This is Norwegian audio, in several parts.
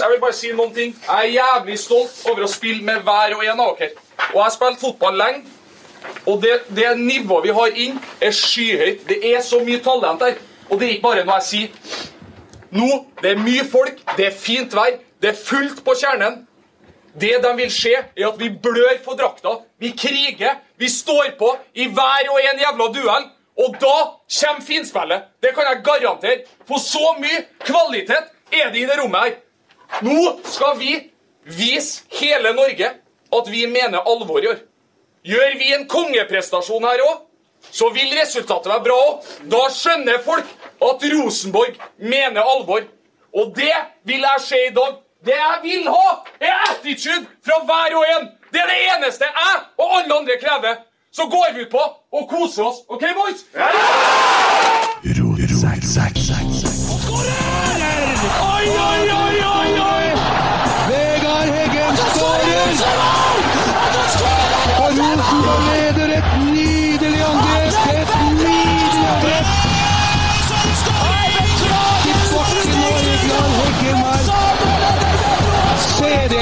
Jeg vil bare si noen ting. Jeg er jævlig stolt over å spille med hver og en av dere. Og jeg har spilt fotball lenge. Og det, det nivået vi har inn, er skyhøyt. Det er så mye talent der. Og det er ikke bare noe jeg sier. Nå, det er mye folk, det er fint vær, det er fullt på kjernen. Det de vil se, er at vi blør for drakta. Vi kriger, vi står på i hver og en jævla duell. Og da kommer finspillet. Det kan jeg garantere. For så mye kvalitet er det i det rommet her. Nå skal vi vise hele Norge at vi mener alvor i år. Gjør vi en kongeprestasjon her òg, så vil resultatet være bra òg. Da skjønner folk at Rosenborg mener alvor. Og det vil jeg se i dag. Det jeg vil ha, er attitude fra hver og en. Det er det eneste jeg og alle andre krever. Så går vi ut på og koser oss. OK, boys? Oi, oi, oi, oi, oi!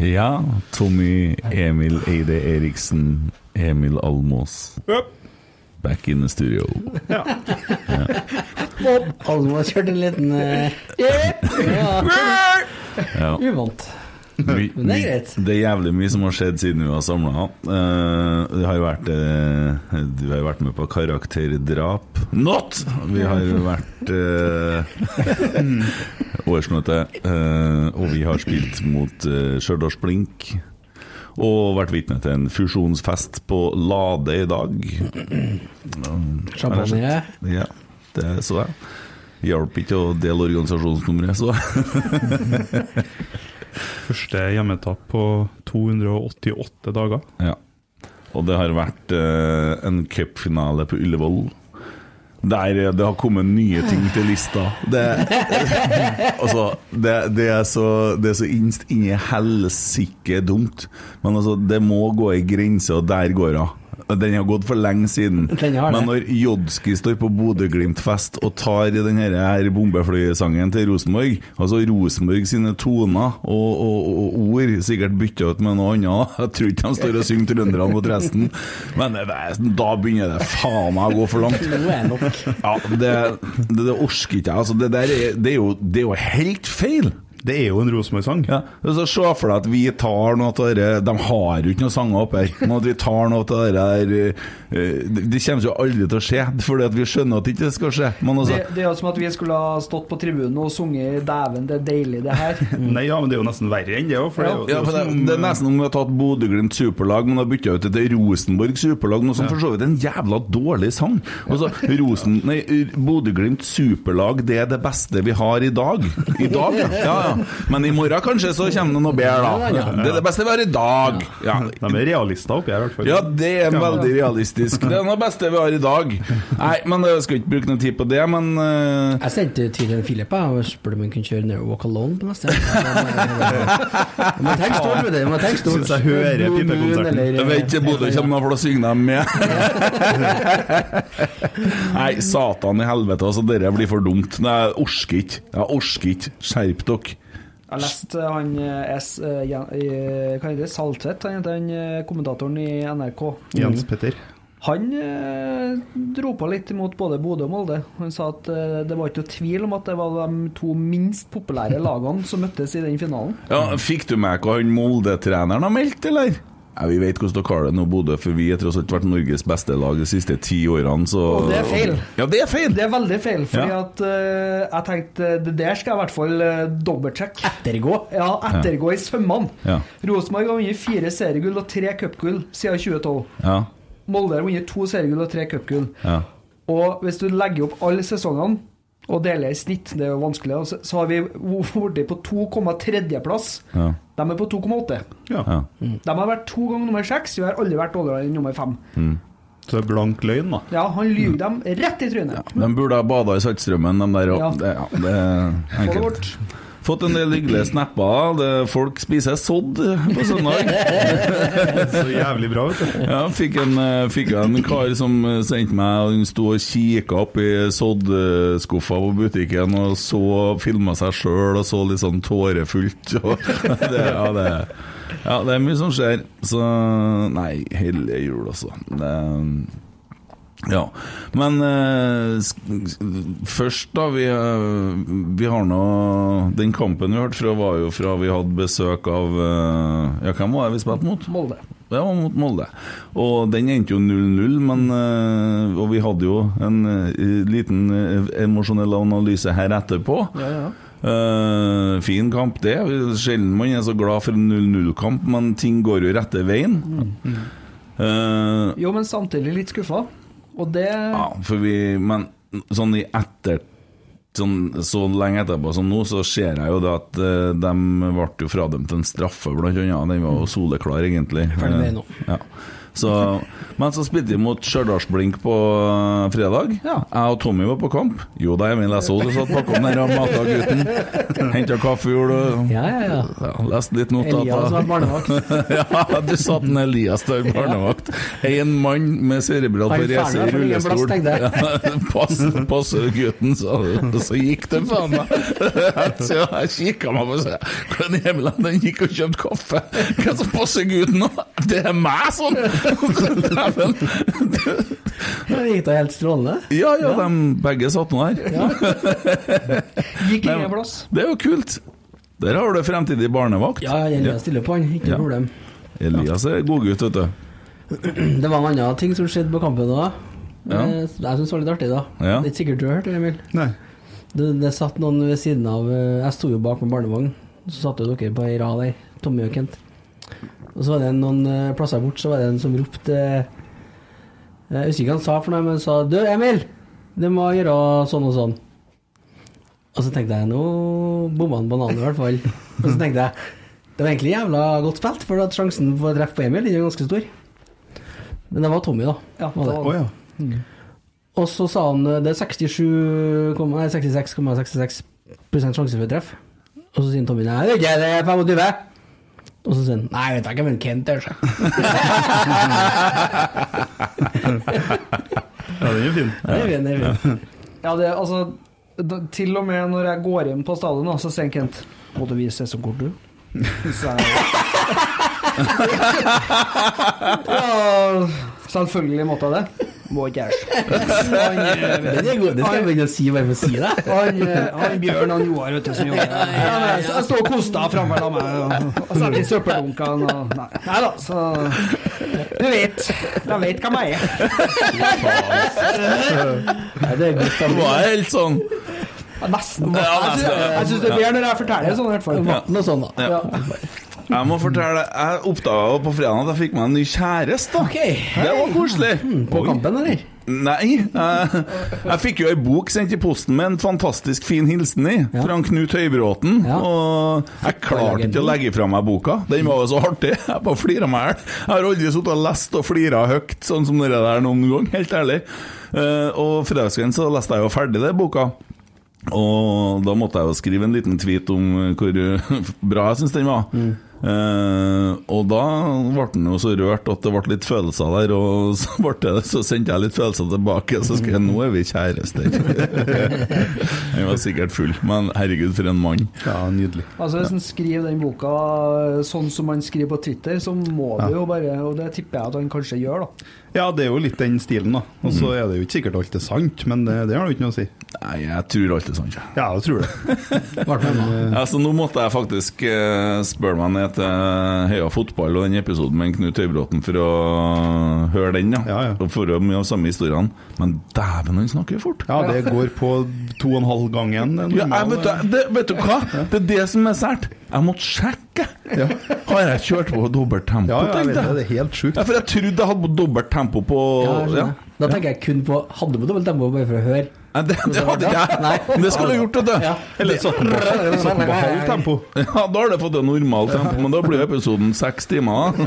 Ja, Tommy Emil Eide Eriksen, Emil Almås. Back in the studio. Almo kjørte en liten eh, ja. Ja. Uvant. My, Men det er greit. Det er jævlig mye som har skjedd siden vi var samla. det har jo vært eh, Du har jo vært med på karakterdrap. Not! Vi har vært uh, årsmøte, uh, og vi har spilt mot uh, Stjørdals Blink. Og vært vitne til en fusjonsfest på Lade i dag. Champagne. Ja, det så jeg. Hjalp ikke å dele organisasjonsnummeret, så Første hjemmetap på 288 dager. Ja. Og det har vært eh, en cupfinale på Ullevål. Der det har kommet nye ting til lista. Det, altså, det, det er så, det er så innst inni helsike dumt. Men altså, det må gå ei grense, og der går hun. Den har gått for lenge siden. Men når Jodski står på Bodø-Glimt-fest og tar i den her bombeflysangen til Rosenborg, altså Rosenborg sine toner og, og, og ord, sikkert bytta ut med noe annet Jeg tror ikke de står og synger trønderne mot resten, men det, da begynner det faen meg å gå for langt. Nå er nok. Ja, det, det, det orsker ikke jeg. Altså, det, der er, det, er jo, det er jo helt feil. Det er jo en Rosenborg-sang. Ja, så Se for deg at vi tar noe av det De har jo ikke noen sanger oppe her. Men at vi tar noe av det der eh, Det det kommer jo aldri til å skje, fordi at vi skjønner at det ikke skal skje. Men altså, Det, det er jo som at vi skulle ha stått på tribunen og sunget 'Dæven, det er deilig, det her'. Nei, ja, men det er jo nesten verre enn det òg. Ja. ja, det, det er nesten om vi har tatt Bodø-Glimt superlag, men har bytta ut til Rosenborg superlag, noe som for så vidt er en jævla dårlig sang. Altså, Rosen, nei, Bodø-Glimt superlag, det er det beste vi har i dag. I dag, ja. ja, ja. Men i morgen kanskje så kommer det noe bedre, da. Det er det beste vi har i dag. Ja, De er realister oppi her, i hvert fall. Ja, det er veldig realistisk. Det er noe beste vi har i dag. Nei, men jeg skal ikke bruke noe tid på det, men uh... Jeg sendte tid til Filip og spurte om han kunne kjøre Never Walk Alone på neste. Du må tenke stort med det. Du må tenke stort. Synes jeg hører pipekonserten. Jeg vet ikke, Bodø kommer nå for å synge dem med. Nei, satan i helvete, altså, dere blir for dumt. Nei, Jeg orker ikke. Jeg orker ikke. Skjerp dere. Jeg leste han eh, S... eh, Jan- eh, Hva heter det? Saltvedt, han heter han kommentatoren i NRK. Jens Petter. Han dro på litt imot både Bodø og Molde. Han sa at det var ikke noe tvil om at det var de to minst populære lagene som møttes i den finalen. Ja, Fikk du med hva han Molde-treneren har meldt, eller? Ja, Vi vet hvordan dere har det nå, Bodø, for vi har tross alt vært Norges beste lag de siste ti årene. Så... Og det er feil. Ja, det er feil! Det er veldig feil, fordi Ja. at uh, jeg tenkte det der skal jeg i hvert fall uh, dobbeltsjekke. Ettergå. Ja, ettergå i sømmene. Ja. Rosenborg har vunnet fire seriegull og tre cupgull siden 2012. Ja. Molde har vunnet to seriegull og tre cupgull. Ja. Og hvis du legger opp alle sesongene og deler i snitt. Det er jo vanskelig. Og så, så har vi blitt på 2,3-plass. Ja. De er på 2,8. Ja. ja. De har vært to ganger nummer seks. Vi har aldri vært dårligere enn nummer fem. Så det er blank løgn, da. Ja, han lyver dem rett i trynet. De burde ha bada i Saltstraumen, de der. Ja. Det, ja, det er enkelt. Fått en del hyggelige snapper. Folk spiser sodd på søndag. Så jævlig bra, vet du. Ja, fikk en, eh, fikk en kar som eh, sendte meg Han sto og kikka i soddskuffa på butikken og så filma seg sjøl og så litt sånn tårefullt. Det, ja, det, ja, det er mye som skjer. Så Nei, hellige jul, altså. Det, ja, men eh, først da vi, eh, vi har nå Den kampen vi hørte fra var jo fra vi hadde besøk av eh, Ja, hvem var det vi spilte mot? Molde. Ja, mot Molde. Og den endte jo 0-0, men eh, Og vi hadde jo en eh, liten emosjonell analyse her etterpå. Ja, ja. Uh, fin kamp, det. Sjelden man er så glad for en 0-0-kamp, men ting går jo rette veien. Eh, Jo, men samtidig litt skuffa. Og det ja, for vi Men sånn i etter Sånn, så lenge etterpå som nå, så ser jeg jo det at uh, de ble jo fradømt en straffe, blant annet. Den var jo soleklar, egentlig. Ferdig med det nå. Eh, Ja. Så, men så spilte vi mot Stjørdalsblink på eh, fredag. Ja. Jeg og Tommy var på kamp. Jo da, Emil, jeg så du satt bakom der og mata gutten. Henta kaffe, gjorde du. Ja, ja, ja. Leste litt notater. Elias var barnevakt. ja, du satt en Elias der, barnevakt. En mann med cerebral parese i rullestol. Pass, pass gutten, sa du. Så gikk det faen meg. Så jeg kikka meg på og sa Hvordan Emil han gikk og kjøpte kaffe? Hva som passer gutten nå? Det er meg, sånn! Dæven. Det gikk da helt strålende. Ja, ja, de begge satt nå her. gikk Nei, ingen plass. Det er jo kult. Der har du fremtidig barnevakt. Ja, Elias stiller på han, ikke Ja. noe problem. Elias er godgutt, vet du. Det var en annen ting som skjedde på kampen òg. Ja. Jeg syns det var litt artig, da. Ja. Det er ikke sikkert du har hørt det, Emil. Nei. Det, det satt noen ved siden av eh, Jeg sto jo bak med barnevogn. Så satt jo dere på ei rad der, Tommy og Kent. Og så var det noen eh, plasser bort, så var det en som ropte eh, Jeg husker ikke hva han sa for noe, men han sa Du, Emil! Du må gjøre sånn og sånn. Og så tenkte jeg nå bomma han bananen i hvert fall. Og så tenkte jeg det var egentlig jævla godt spilt, for at sjansen for å treffe på Emil er ganske stor. Men det var Tommy, da. Ja, var det. det Å var- ja. Og så sa han det er 67, nei, 66,66 sjanse for treffe Og så sier Tommy nei, det er ikke det, er 25. Og så sier han nei, jeg vet ikke, men Kent gjør seg. ja, den er fin. Ja, er det er fin. Ja, det, altså da, Til og med når jeg går inn på stadion, så sier Kent Må du vise sesongkort, du? Så jeg, ja, selvfølgelig måtte jeg det. Må ikke jeg. Han, eh, Den er god, det skal jeg begynne å si bare for å si det. han, eh, han Bjørn han Joar, vet du, som jobber der. Jeg, jeg står og koster framfor meg og, og setter i søppeldunkene og Nei, nei da, så Du vet. De vet hvem jeg er. Det er Det var helt sånn Nesten. Jeg syns- det er bedre når jeg forteller det sånn, i hvert fall. Ja. og sånn, da. Ja. Jeg må fortelle Jeg oppdaga på fredag at jeg fikk meg en ny kjæreste. Okay. Ok. Det var koselig. På kampen, eller? Nei. Jeg, jeg fikk jo ei bok sendt i posten med en fantastisk fin hilsen i, Ja. fra Knut Høybråten. Ja. Og jeg klarte ikke å legge fra meg boka. Den var jo så artig. Jeg bare flira meg i hjel. Jeg har aldri sittet og lest og flira høyt sånn som det der noen gang, helt ærlig. Eh, Og fredagskvelden så leste jeg jo ferdig den boka. Og da måtte jeg jo skrive en liten tweet om hvor bra jeg syns den var. Eh, og da ble han jo så rørt at det ble litt følelser der, og så, ble det, så sendte jeg litt følelser tilbake. Så skrev jeg 'nå er vi kjærester'. han var sikkert full, men herregud, for en mann. Ja, nydelig. Altså Hvis han skriver den boka sånn som man skriver på Twitter, så må du jo bare Og det tipper jeg at han kanskje gjør, da. Ja, det er jo litt den stilen, da. Og så er det jo ikke sikkert alt er sant, men det, det har jo ikke noe å si. Nei, jeg tror alt er sant. jeg. Ja, jeg tror det. men. Ja, så nå måtte jeg faktisk uh, spørre meg ned til Heia fotball og den episoden med Knut Høybråten for å høre den. Ja. Ja, ja. Og for å mye av samme historiene. Men dæven, han snakker fort! Ja, det går på to og en halv gangen. Ja, jeg, vet, du, det, vet du hva? Det er det som er sært. Jeg måtte sjekke. Har jeg kjørt på dobbelt tempo, Ja, ja, tenkte det. jeg. Det er helt sjukt. Ja, for jeg trodde jeg hadde på dobbelt tempo på Ja, ja. Da tenker jeg kun på Hadde på dobbelt tempo bare for å høre. Nei, det, det hadde ikke jeg. Nei. Men det skulle du gjort, vet du. Ja. Eller satt på, satt på halvt tempo. Ja, da har det fått et normalt tempo, men da blir episoden seks timer.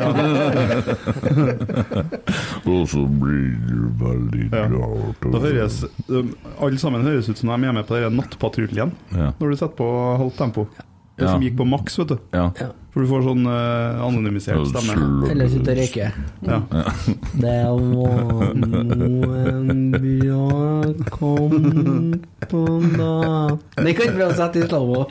Og så blir det veldig Ja. rart. Da høres Alle sammen høres ut som de er med på den nattpatruljen Ja. når du setter på halvt tempo. Det Ja. som gikk på maks, vet du. Ja. For du får sånn uh, anonymisert stemme. Eller sitte og røyke. Ja. Det var noen bjørn kom på natt Det kan ikke bli å sette i slow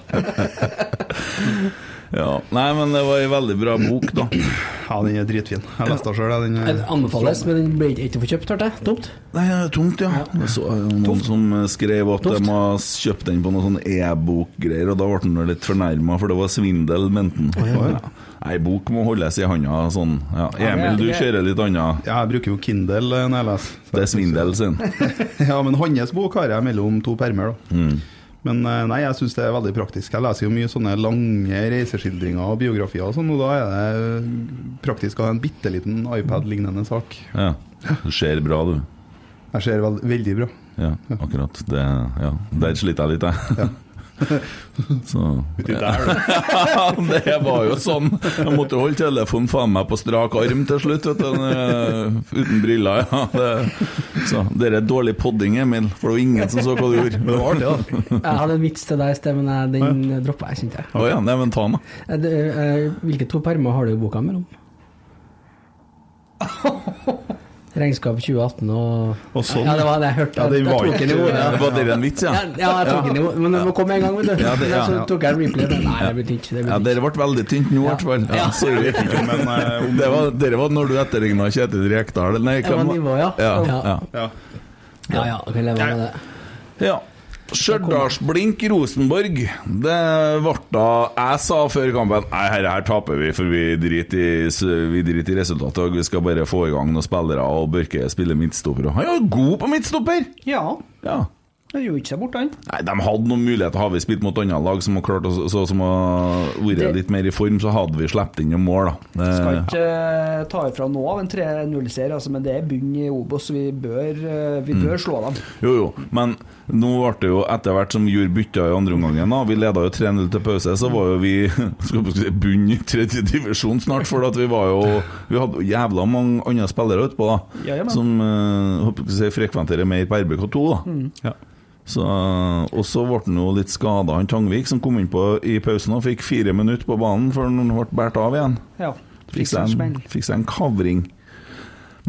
ja. Nei, men det var ei veldig bra bok, da. ja, den er dritfin. Jeg leste den sjøl. Den er- anbefales, men den ble ikke for kjøpt, hørte jeg. Tomt? Nei, det er tungt, ja. Jeg så jo noen som skrev at de har kjøpt den på noen sånn e-bokgreier, og da ble den litt fornærma, for det var svindel, mente han. Ja. Nei, bok må holdes i handa sånn. Ja. Emil, du kjører litt anna? Ja, jeg bruker jo Kindle eh, når jeg leser. Det er svindel sin. Ja, men hans bok har jeg mellom to permer, da. Mm. Men eh, nei, jeg syns det er veldig praktisk. Jeg leser jo mye sånne lange reiseskildringer og biografier og sånn, og da er det praktisk å ha en bitte liten iPad-lignende sak. Ja. Du ser bra, du. Jeg ser veld veldig bra. Ja, akkurat. Det, ja. Der sliter jeg litt, jeg. Så ja, Det var jo sånn. Jeg måtte holde telefonen faen meg på strak arm til slutt, vet du. eh, Uten briller. Ja. Det, så det er dårlig podding, Emil, for det var ingen som så hva du gjorde. Det var artig, da. Jeg hadde en vits til deg i sted, men den droppa jeg, kjente jeg. Ja, nei, men ta den, da. Eh, det, eh, Hvilke to permer har du i boka mellom? Regnskap 2018 og Og sånn. Ja, det var det jeg hørte. Ja, det var ikke-. Det var det en vits, ja? Ja, ja, jeg tok den i hodet, men det må komme en gang, vet du. Ja, det- ja, så tok jeg en replay. Nei, det blir tynt. Det Ja, blir Dere tynt. ble veldig tynt nå, i hvert fall. Ja, sorry. Men eh, Det var, dere var når du etterligna Kjetil Rekdal? Nei, Det var nivå, ja. Ja, Ja. ja. ja. Ja, ja, jeg kan leve med det. Ja. Stjørdalsblink Rosenborg. Det ble da Jeg sa før kampen Nei, her, her taper vi, for vi driter i, vi driter i resultatet. Og vi skal bare få i gang noen spillere, og Børke spiller midtstopper. Han er jo god på midtstopper! Ja, Ja. det gjorde ikke seg bort, han. Nei, De hadde noen muligheter. Har vi spilt mot andre lag som har klart så, som har vært Det- litt mer i form, så hadde vi sluppet inn noen mål, da. Skal Eh, ikke eh, ta ifra nå av en 3-0-serie, altså, men det er bunn i Obos. Vi bør, eh, vi bør slå dem. Jo, jo, men nå ble det jo etter hvert som gjorde bytta i andre omgangen. Vi leda jo 3-0 til pause, så var jo vi skal si, bunn i tredje divisjon snart, for at vi var jo Vi hadde jævla mange andre spillere utpå, da, Ja, ja, som uh, si, frekventerer mer på RBK2, da. Mm. Ja. Så, og så ble han jo litt skada, han Tangvik, som kom inn på i pausen og fikk fire minutter på banen før han ble båret av igjen. Ja. Fikk seg en, fikk seg en kavring.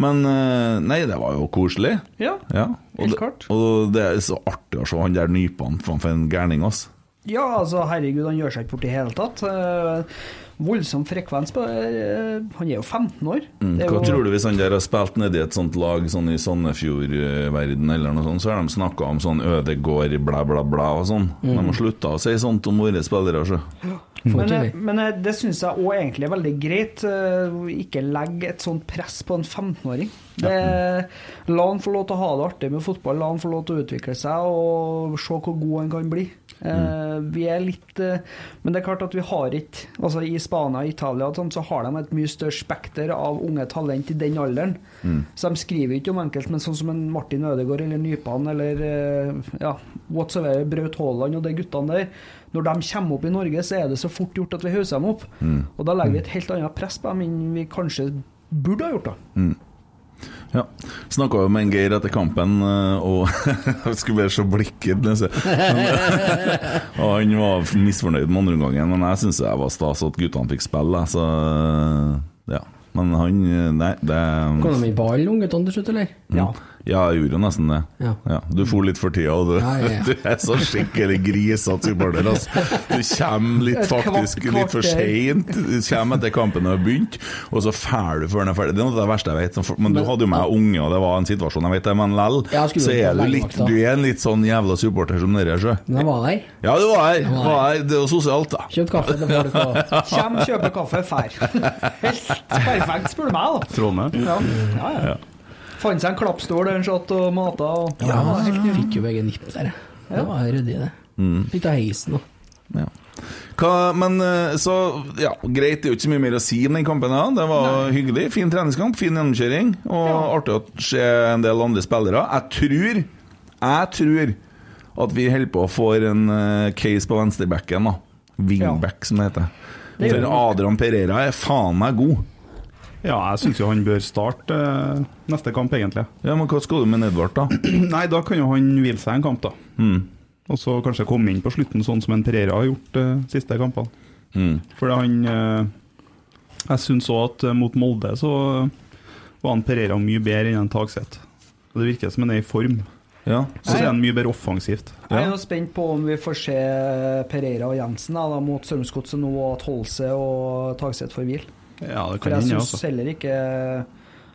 Men eh, nei, det var jo koselig. Ja. Ja, og det, og det er så artig å se han der nypene, framfor for en gærning, altså. ja, altså herregud, han gjør seg ikke bort i hele tatt. Uh, voldsom frekvens på eh, Han er jo 15 år. Mm. Det er Hva jo- tror du hvis han der har spilt nedi et sånt lag sånn i Sandefjord-verden eller noe sånt, så har de snakka om sånn Ødegård, bla, bla, bla og sånn. De har slutta å si sånt om våre spillere, så. Får Men, eh, men det syns jeg òg egentlig er veldig greit. Ikke legge et sånt press på en 15-åring. Det- La han få lov til å ha det artig med fotball, la han få lov til å utvikle seg og se hvor god han kan bli. Eh, Vi er litt eh, Men det er klart at vi har ikke Altså I Spania og Italia sånt, så har de et mye større spekter av unge talent i den alderen. Så de skriver ikke om enkelt, men sånn som en Martin Ødegaard eller Nypan eller eh, ja, whatsoever, Braut Haaland og de guttene der. Når de kommer opp i Norge, så er det så fort gjort at vi hauser dem opp. Og da legger vi et helt annet press på dem enn vi kanskje burde ha gjort. da Ja. Snakka jo med en Geir etter kampen, eh, og jeg skulle bare se blikket Og han var misfornøyd med andreomgangen, men jeg syns det var stas at guttene fikk spille, så ja. Men han eh, Nei, det Kom de i ballen, alle ungguttene til slutt, eller? Ja. Ja, jeg gjorde jo nesten det. Ja. Du for litt for tida, og du, Ja, ja, ja. du er så skikkelig grisete supporter. Altså. Du kommer litt faktisk litt for seint. Kommer etter kampen har begynt, og så drar du før den er ferdig. Det er noe av det verste jeg vet. Men du hadde jo med unge, og det var en situasjon, jeg vet det, men lell, Ja, så er du litt. Du er en litt sånn jævla supporter som dere, sjø. Men jeg var der. Ja, du var her. var Var her. Det er jo sosialt, da. Kjøpt kaffe til folk og Kjem, kjøper kaffe, fær. Helt perfekt, spør du meg, da. Trondheim. Ja, ja, ja. Fant seg en klappstol der han satt og mata. Og... Ja, ja fikk jo begge nipp der. Det var ryddig, det. Mm. Fikk ta heisen òg. Ja. Hva, men eh, så ja, greit, det er jo ikke så mye mer å si om den kampen. Ja. Det var hyggelig. Fin treningskamp, fin gjennomkjøring. Og artig å se en del andre spillere. Jeg tror Jeg tror at vi holder på å få en eh, case på venstrebacken, da. Wingback, som det heter. Det For. Adrian Pereira er faen meg god. Ja, jeg syns jo han bør starte eh, neste kamp, egentlig. Ja, Men hva skal du med Edvard, da? Nei, da kan jo han hvile seg en kamp, da. Mm. Og så kanskje komme inn på slutten, sånn som en Pereira har gjort de siste kampene. Mm. For han eh, Jeg syns òg at eh, mot Molde så var han Pereira mye bedre enn en Tagseth. Og Det virker som han er i form. Ja. Så er han mye bedre offensivt. Jeg er jo spent på om vi får se Pereira og Jensen da, da, mot Sørumsgodset nå, og at Holse og Tagseth får hvile. Ja, det kan jeg hende, syns altså. heller ikke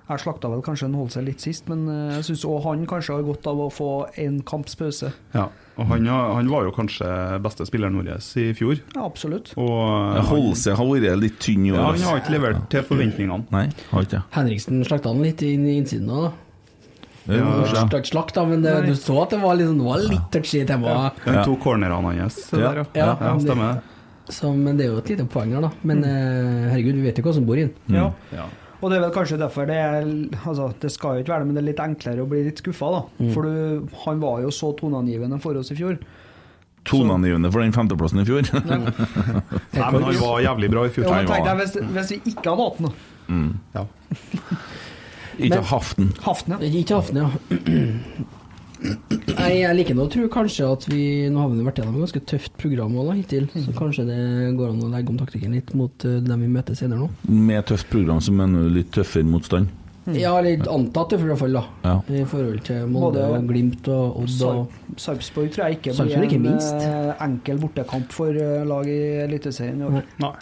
Jeg slakta vel kanskje en Holse litt sist, men eh, jeg syns òg han kanskje har godt av å få en kamps pause. Ja. Og han, han var jo kanskje beste spilleren vår i fjor. Ja, absolutt. Og eh, Ja, Holse har vært litt tynn i år. ja, han har ikke levert til forventningene. Nei, har ikke. Henriksen slakta han litt inn i innsiden òg, da. Ja, er ikke slakt, da, men det, du så at det var sånn- det var litt touchy tema. Han Ja. tok cornerne hans. Ja. Ja, ja, stemmer det. Så, men det er jo et lite poeng her, da. Men eh, herregud, vi vet jo hva som bor inn. Ja. Ja. Og det er vel kanskje derfor det er Altså, det skal jo ikke være det, men det er litt enklere å bli litt skuffa, da. Mm. For du, han var jo så toneangivende for oss i fjor. Toneangivende for den femteplassen i fjor. Nei, men han var jævlig bra i fjor. Ja, men var- tenk deg hvis, hvis vi ikke hadde hatt den, da. Ja. ikke Haften. Haften, ja. Ikke Haften, ja. Nei, jeg liker nå å tro kanskje at vi Nå har vi vært gjennom et ganske tøft program også, da, hittil, så kanskje det går an å legge om taktikken litt mot uh, dem vi møter senere nå. Med tøft program så mener du litt tøffere motstand. Ja, litt antatt i hvert fall, da. Ja. I forhold til Molde og Glimt og Odd og Sarpsborg tror jeg ikke blir en minst. eh, enkel bortekamp for eh, lag i Eliteserien i år. Nei.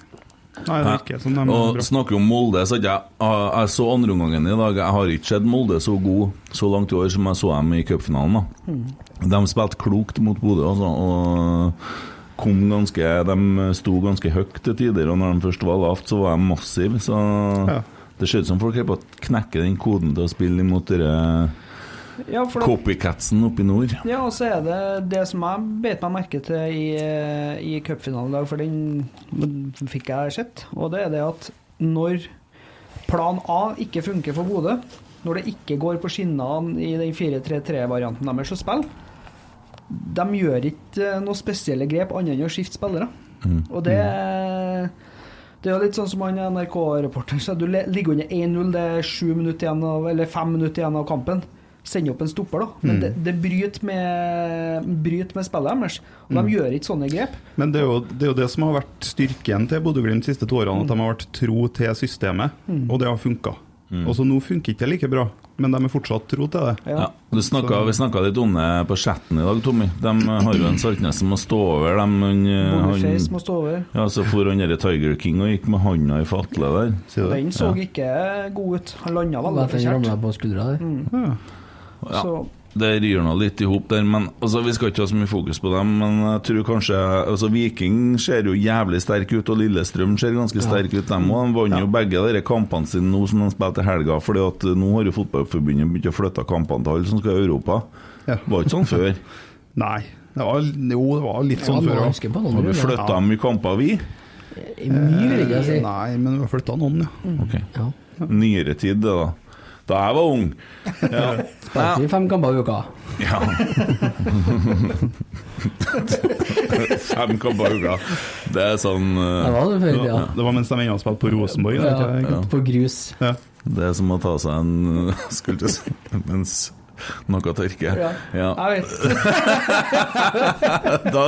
Nei. Det virker som de er Og bra. snakker om Molde, så jeg, jeg, jeg så andreomgangen i dag. Jeg har ikke sett Molde så god så langt i år som jeg så dem i cupfinalen. Mm. De spilte klokt mot Bodø, altså, og kom ganske De sto ganske høyt til tider, og når de først var lavt, så var de massive. Så Ja. det ser ut som folk er på å knekke den koden til å spille imot dere Ja, for copycatsen oppe i nord. ja, og så er det det som jeg bet meg merke til i, eh, i cupfinalen i dag, for den fikk jeg sett, og det er det at når plan A ikke funker for Bodø, når det ikke går på skinnene i den 4-3-3-varianten deres å spille, de gjør ikke eh, noe spesielle grep annet enn å skifte spillere. Og det det er jo litt sånn som han NRK-reporteren sa, du ligger under 1-0, det er sju minutter igjen av, eller fem minutter igjen av kampen. Send opp en stopper, da. Men det, det bryter med, bryter med spillet deres. Og de gjør ikke sånne grep. Men det er, jo, det er jo det som har vært styrken til Bodø-Glimt de siste to årene, at de har vært tro til systemet, og det har funka. Og så nå funker ikke det like bra, men de er fortsatt tro til det. Ja. Ja, du snakket, vi snakka litt om det på chatten i dag, Tommy. De har jo en Saltnes som må stå over. De, han, Boniface må stå over. ja, så for han derre Tiger King og gikk med handa i fatle der. Den så ikke god ut. Han landa veldig At den ramla på skuldra der. Ja. Ja. Så Det rir nå litt i hop der, men altså, vi skal ikke ha så mye fokus på dem. Men jeg tror kanskje altså, Viking ser jo jævlig sterk ut, og Lillestrøm ser ganske sterk ut, dem òg. De vant jo begge de kampene sine nå som de spilte i helga, fordi at nå har jo Fotballforbundet begynt å flytte kampene til alle som skal i Europa. Ja. Det var ikke sånn før. Nei. Det var, jo, det var litt sånn før. ja. Har vi flytta mye kamper, vi? Mye, vil jeg si. Nei, men vi har flytta noen, ja. Okay. Ja. Nyere tid, det, da. Da jeg var ung. Ja. Spilte vi fem kamper i uka. ja. Fem kamper i uka. Det er sånn Det eh, var det før ja. Det var mens de ennå spilte på Rosenborg. Ja, ja. På grus. Ja. Det er som å ta seg en Skulle si Mens noe tørker. ja. Ja. Jeg vet. Da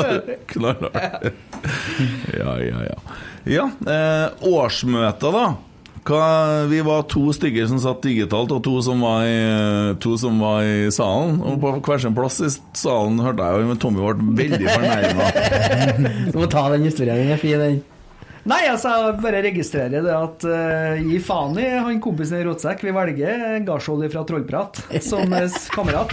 knaller det. Ja, ja, ja. Ja, eh, årsmøtet, da. Hva, vi var to stykker som satt digitalt, og to som var i, som var i salen. Og på hver sin plass i salen hørte jeg jo Tommy ble veldig fornærma. Du må ta den historien, den er fin, den. Nei, altså, jeg bare registrerer det at uh, gi faen i han kompisen i Rotsekk. Vi velger Garskjold fra Trollprat som eh, kamerat.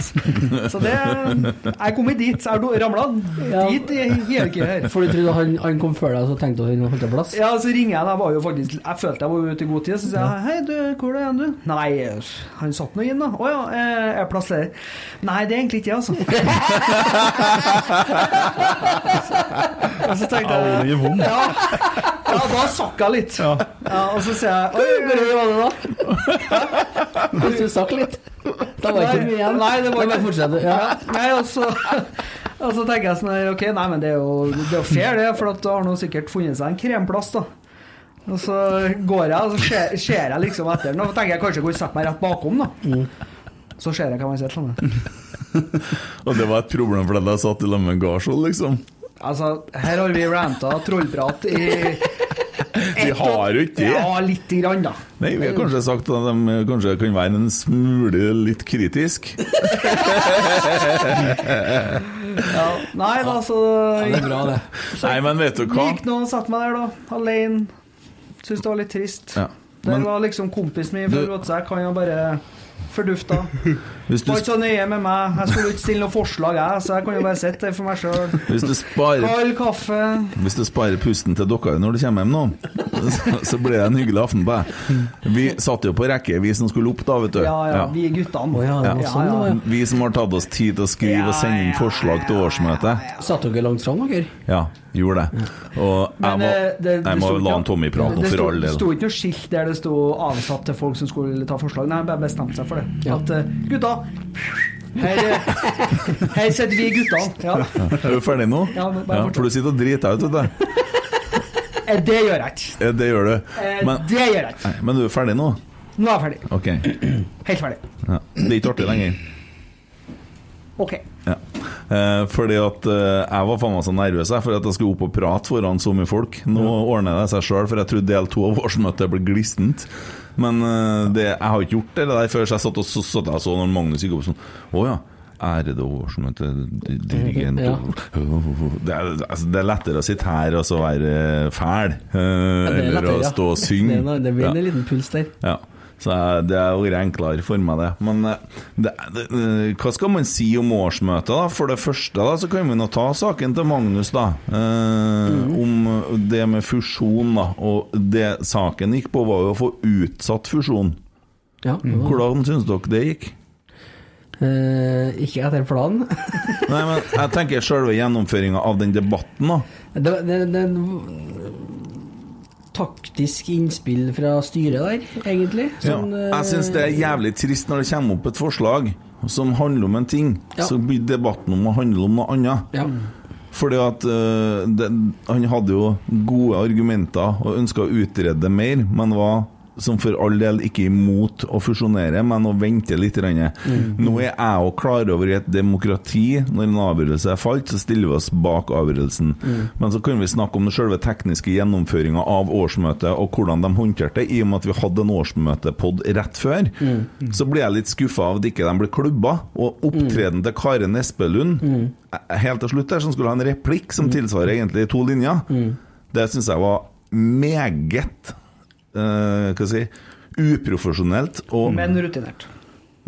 Så det Jeg kom dit. Jeg har ramla Ja. dit i hierarkiet her. For du trodde han, han kom før deg, så tenkte du han holdt en plass? Ja, så ringer jeg. Jeg var jo faktisk Jeg følte jeg var ute i god tid. Så sier jeg hei, du, hvor er du? Nei, han satt nå inn, da. Å ja, jeg plass ledig? Nei, det er egentlig ikke jeg, altså. Og så tenkte jeg Aldri vondt. Ja, ja da sakk jeg litt. Ja. Ja, og så sier jeg Oi, Hvor høy var det da? Hvis du sakk litt. Da var ikke mye igjen. Nei, det var bare ikke fortsett. Ja. Nei, og så, og så tenker jeg sånn her, Ok, nei, men det er jo, det er jo fair, det, for at du har nå sikkert funnet seg en kremplass, da. Og så går jeg, og så ser, ser jeg liksom etter den, og tenker jeg kanskje jeg og setter meg rett bakom, da. Så ser jeg hva han sitter til med. Og det var et problem for deg da jeg satt i lag med Garsvold, liksom? Altså, her har vi ranta trollprat i Vi har jo ikke det. Ja, lite grann, da. Nei, vi har kanskje sagt at de kanskje kan være en smule litt kritisk. Ja. Nei, da, så Det er bra, det. Nei, men vet du hva? Gikk nå og satte meg der, da, alene. Syns det var litt trist. Ja. Det var liksom kompisen min fra Du- Rådsekk, han var bare fordufta. hvis du, Var ikke så nøye med meg. Jeg skulle ikke stille noe forslag, jeg, så jeg kan jo bare sitte der for meg sjøl. sparer Kald kaffe. Hvis du sparer pusten til dere når du kommer hjem nå, så, så blir det en hyggelig aften på deg. Vi satt jo på rekke, vi som skulle opp da, vet du. Ja, ja, vi guttene. Oh, ja, ja. sånn. Vi som har tatt oss tid til å skrive og sende inn forslag til årsmøtet. Satt dere langt fram, dere? Ja, gjorde det. Og jeg Men, må, eh, det- det jeg må la han Tommy prate nå, for all Det sto ikke noe skilt der det sto avsatt til folk som skulle ta forslag. Nei, bare bestemte seg for det. Ja. At eh, gutta her, eh, her sitter vi guttene. Ja. Er du ferdig nå? Ja, bare Ja, for du sitter og driter deg ut, vet du. Det gjør jeg ikke. Det gjør du. Men, Det gjør jeg ikke. men du er ferdig nå? Nå er jeg ferdig. Okay. Helt ferdig. Ja. Det er ikke artig lenger. Ok. Ja. Eh, fordi at eh, jeg var faen meg så nervøs for at jeg skulle opp og prate foran så mye folk. Nå ordner det seg sjøl, for jeg trodde del to av årsmøtet ble glissent. Men eh, det, jeg har ikke gjort det der før, så jeg satt og så, satt jeg så når Magnus gikk opp sånn Å ja. Ærede årsmøte, dirigent Ja. det, er, altså, det er lettere å sitte her og så være fæl, eh, Ja, er eller lettere, å stå og synge. det blir Ja. en liten puls der. Ja, så det har vært enklere for meg, det. Men eh, det, det, eh, hva skal man si om årsmøtet, da? For det første da, så kan vi nå ta saken til Magnus, da. Eh, Om det med fusjon, da. Og det saken gikk på, var jo å få utsatt fusjon. Ja, Hvordan syns dere det gikk? Eh, ikke etter planen. Nei, men jeg tenker selve gjennomføringa av den debatten, da. Det, det, det taktisk innspill fra styret der, egentlig. Sånn, ja. jeg syns det er jævlig trist når det kommer opp et forslag som handler om en ting, Ja. så blir debatten om å handle om noe annet. Ja. Fordi at øh, det, Han hadde jo gode argumenter og ønska å utrede mer, men var som for all del ikke er imot å fusjonere, men å vente litt. Mm. Nå er jeg òg klar over i et demokrati, når en avgjørelse er falt, så stiller vi oss bak avgjørelsen. Men så kan vi snakke om den selve tekniske gjennomføringa av årsmøtet, og hvordan de håndterte det, i og med at vi hadde en årsmøtepod rett før. Så blir jeg litt skuffa av at ikke de ble klubba. Og opptredenen til Karen Espelund eh, helt til slutt der, som skulle ha en replikk som tilsvarer egentlig to linjer, det syns jeg var meget eh, hva si uprofesjonelt. Og Men rutinert.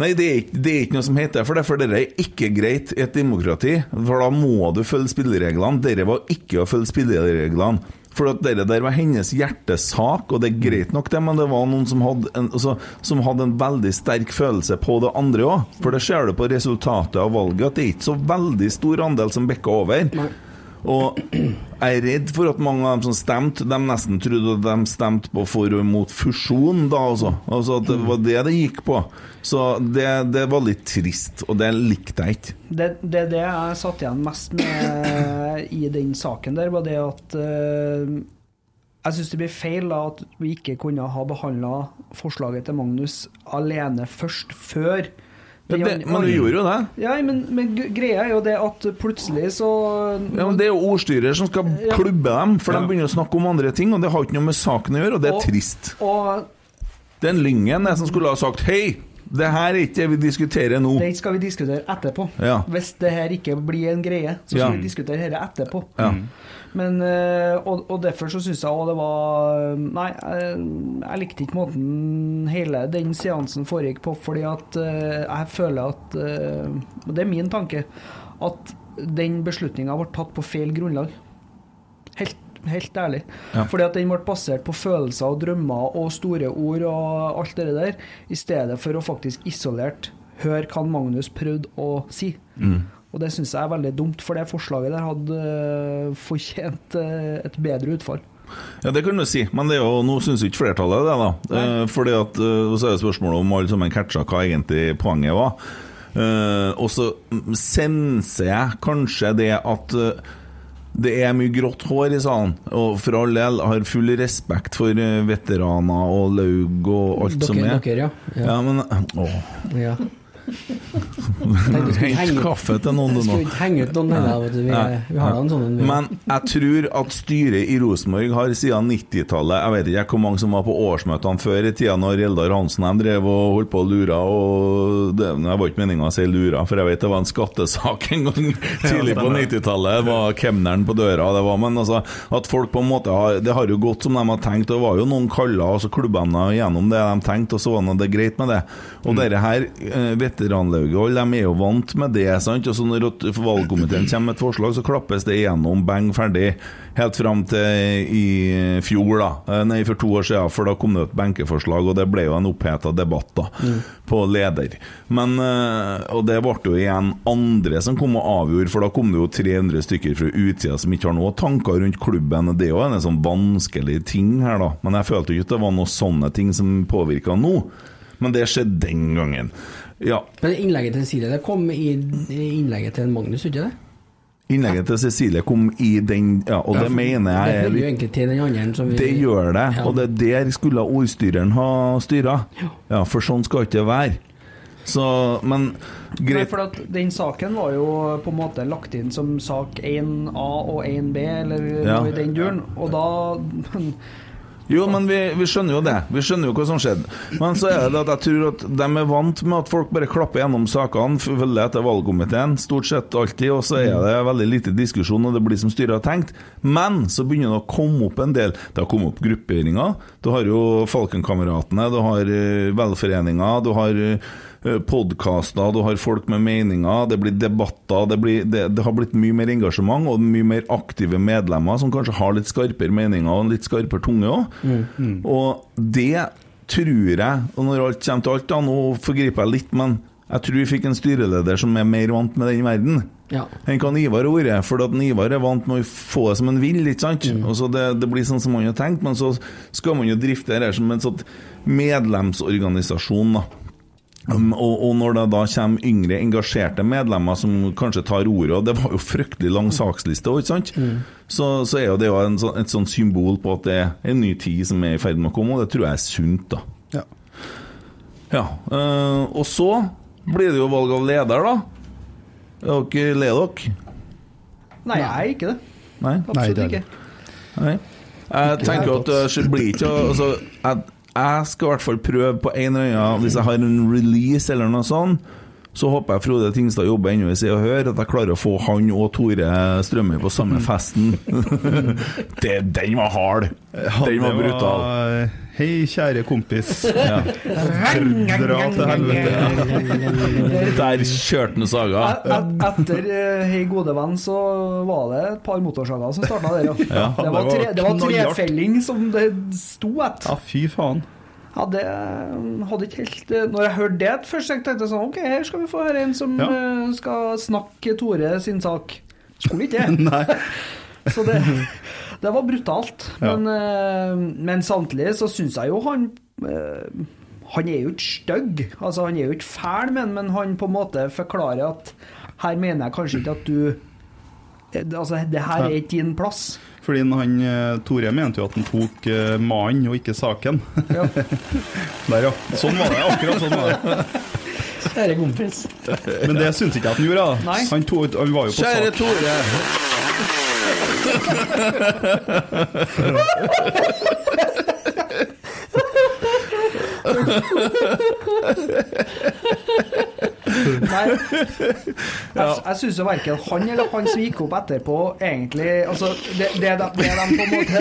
Nei, det er, ikke, det er ikke noe som heter for det, for det er ikke greit i et demokrati. For da må du følge spillereglene. Dette var ikke å følge spillereglene. For at det der var hennes hjertesak, og det er greit nok, det, men det var noen som hadde en, altså, som hadde en veldig sterk følelse på det andre òg. For det ser du på resultatet av valget, at det er ikke så veldig stor andel som bikker over. Og jeg er redd for at mange av dem som stemte, de nesten trodde at de stemte på for og imot fusjon, da også. Altså at det var det det gikk på. Så det, det var litt trist, og det likte jeg ikke. Det, det, det jeg satt igjen mest med i den saken der, var det at uh, Jeg syns det blir feil da, at vi ikke kunne ha behandla forslaget til Magnus alene først, før Ja, det, men du gjorde jo det. Ja, men, men greia er jo det at plutselig så Ja, men Det er jo ordstyrer som skal Ja. klubbe dem, for de begynner å snakke om andre ting, og det har ikke noe med saken å gjøre, og det er Og- trist. Og Den Lyngen er som skulle ha sagt Hei, det her er ikke det vi diskuterer nå. Det skal vi diskutere etterpå. Ja. Hvis det her ikke blir en greie, så skal Ja. vi diskutere dette etterpå. Ja. Men, eh, og, og derfor så syns jeg òg det var Nei, jeg, jeg likte ikke måten hele den seansen foregikk på, fordi at eh, jeg føler at eh, Og det er min tanke at den beslutninga ble tatt på feil grunnlag. Helt, helt ærlig. Ja. Fordi at den ble basert på følelser og drømmer og store ord og alt det der, i stedet for å faktisk isolert høre hva Magnus prøvde å si. Og det syns jeg er veldig dumt, for det forslaget der hadde eh, fortjent eh, et bedre utfall. Ja, det kan du si, men det er jo, nå syns ikke flertallet det, da. Eh, fordi at, eh, så er det spørsmålet om alle sammen catcha hva egentlig poenget var. Eh, og så senser jeg kanskje det at det er mye grått hår i salen, og for all del har full respekt for veteraner og laug og alt som er. dere, ja. Ja, ja. men å. ja. Hent kaffe til noen, du nå. skulle ikke henge ut noen heller, vet du. Vi, vi har da en sånn en. Men jeg tror at styret i Rosenborg har siden 90-tallet Jeg vet ikke hvor mange som var på årsmøtene før i tida når Eldar Hansen de drev og holdt på og lura. Og det, Jeg var ikke meninga å si lura, for jeg vet det var en skattesak en gang tidlig på 90-tallet. Det var kemneren på døra. Det var, men altså, at folk på en måte har Det har jo gått som de har tenkt. og Det var jo noen kaller, og så klubbene gjennom det de tenkte, og så var det greit med det. Og dette her, eh, veteranlauget, og de er jo vant med det. sant? Og så Når valgkomiteen kommer med et forslag, så klappes det igjennom, bang, ferdig. Helt fram til i fjor, da. Eh, Nei, for to år siden, for da kom det et benkeforslag, og det ble jo en oppheta debatt da, på leder. Men, eh, Og det ble jo igjen andre som kom og avgjorde, for da kom det jo 300 stykker fra utsida som ikke har noe tanker rundt klubben. Det er jo en sånn vanskelig ting her, da. Men jeg følte jo ikke at det var noen sånne ting som påvirka nå. Men det skjedde den gangen. Ja. Men innlegget til Cecilie det kom i innlegget til Magnus, ikke det? Innlegget til Cecilie kom i den Ja, og det mener jeg Det hører jo egentlig til den andre som vi Det gjør det, Ja. og det er der skulle ordstyreren ha styra. Ja, for sånn skal ikke det være. Så, men Nei, for at Den saken var jo på en måte lagt inn som sak 1A og 1B, eller Ja. noe i den duren. Og da Jo, men vi, vi skjønner jo det. Vi skjønner jo hva som skjedde. Men så er det at jeg tror at de er vant med at folk bare klapper gjennom sakene, følger etter valgkomiteen, stort sett alltid, og så er det veldig lite diskusjon, og det blir som styret har tenkt. Men så begynner det å komme opp en del. Det har kommet opp grupperinger. Du har jo Falkenkameratene, du har uh, velforeninger, du har uh, podkaster, du har folk med meninger, det blir debatter, det, blir, det, det har blitt mye mer engasjement og mye mer aktive medlemmer som kanskje har litt skarpere meninger og en litt skarpere tunge òg. Og det tror jeg, og når alt kommer til alt, da, nå forgriper jeg litt, men jeg tror vi fikk en styreleder som er mer vant med den verden. Ja. enn hva Ivar har vært, for at Ivar er vant med å få det som han vil. ikke sant? Og så det, det blir sånn som man har tenkt, men så skal man jo drifte det her som en sånn medlemsorganisasjon. da. Um, og, og når det da kommer yngre, engasjerte medlemmer som kanskje tar ordet Og det var jo fryktelig lang saksliste òg, ikke sant? Så, så er jo det jo en et sånn symbol på at det er en ny tid som er i ferd med å komme, og det tror jeg er sunt, da. Ja. Ja, uh, Og så blir det jo valg av leder, da. Er dere lei dere? Nei, jeg er ikke det. Nei? Nei, Absolutt det er ikke. Nei. Jeg tenker jo at det blir ikke altså, jeg, jeg skal i hvert fall prøve på en annen Hvis jeg har en release eller noe sånt, så håper jeg Frode Tingstad jobber ennå i Se og Hør, at jeg klarer å få han og Tore Strømøy på samme festen. det, den var hard! Den var brutal. Hei, kjære kompis. Ja. Dra til helvete. Der kjørte han saga. Et- et- Etter eh, Hei gode venn så var det et par motorsager som starta der, ja. Ja, det, var tre, det var trefelling som det sto et. Ja, fy faen. Ja, det hadde ikke helt eh, Når jeg hørte det først, tenkte jeg sånn Ok, her skal vi få høre en som Ja. eh, skal snakke Tore sin sak. Skulle ikke det. Så det, det var brutalt. Ja. Men, eh, men samtidig så syns jeg jo han Han er jo ikke stygg. Altså, han er jo ikke fæl, men, men han på en måte forklarer at her mener jeg kanskje ikke at du Altså, det her er ikke din plass. Fordi han, eh, Tore mente jo at han tok eh, mannen og ikke saken. Ja. Der, ja. Sånn var det. Akkurat sånn var det. Kjære kompis. Men det syns ikke jeg at han gjorde. da. Nei. Han, tok, han var jo på Kjære sak. Tore. Nei. Jeg, jeg syns jo verken han eller han som gikk opp etterpå, egentlig altså, det, det, de, det de på en måte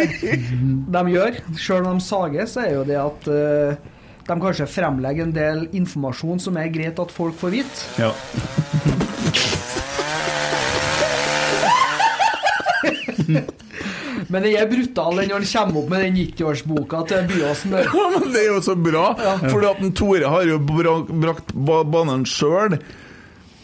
de gjør, sjøl om de sages, er jo det at uh, de kanskje fremlegger en del informasjon som er greit at folk får vite. Ja. Men den er brutal den når han kommer opp med den 90-årsboka til Byåsen. Ja, men det er jo så bra, fordi at den Tore har jo brakt ba- banen sjøl.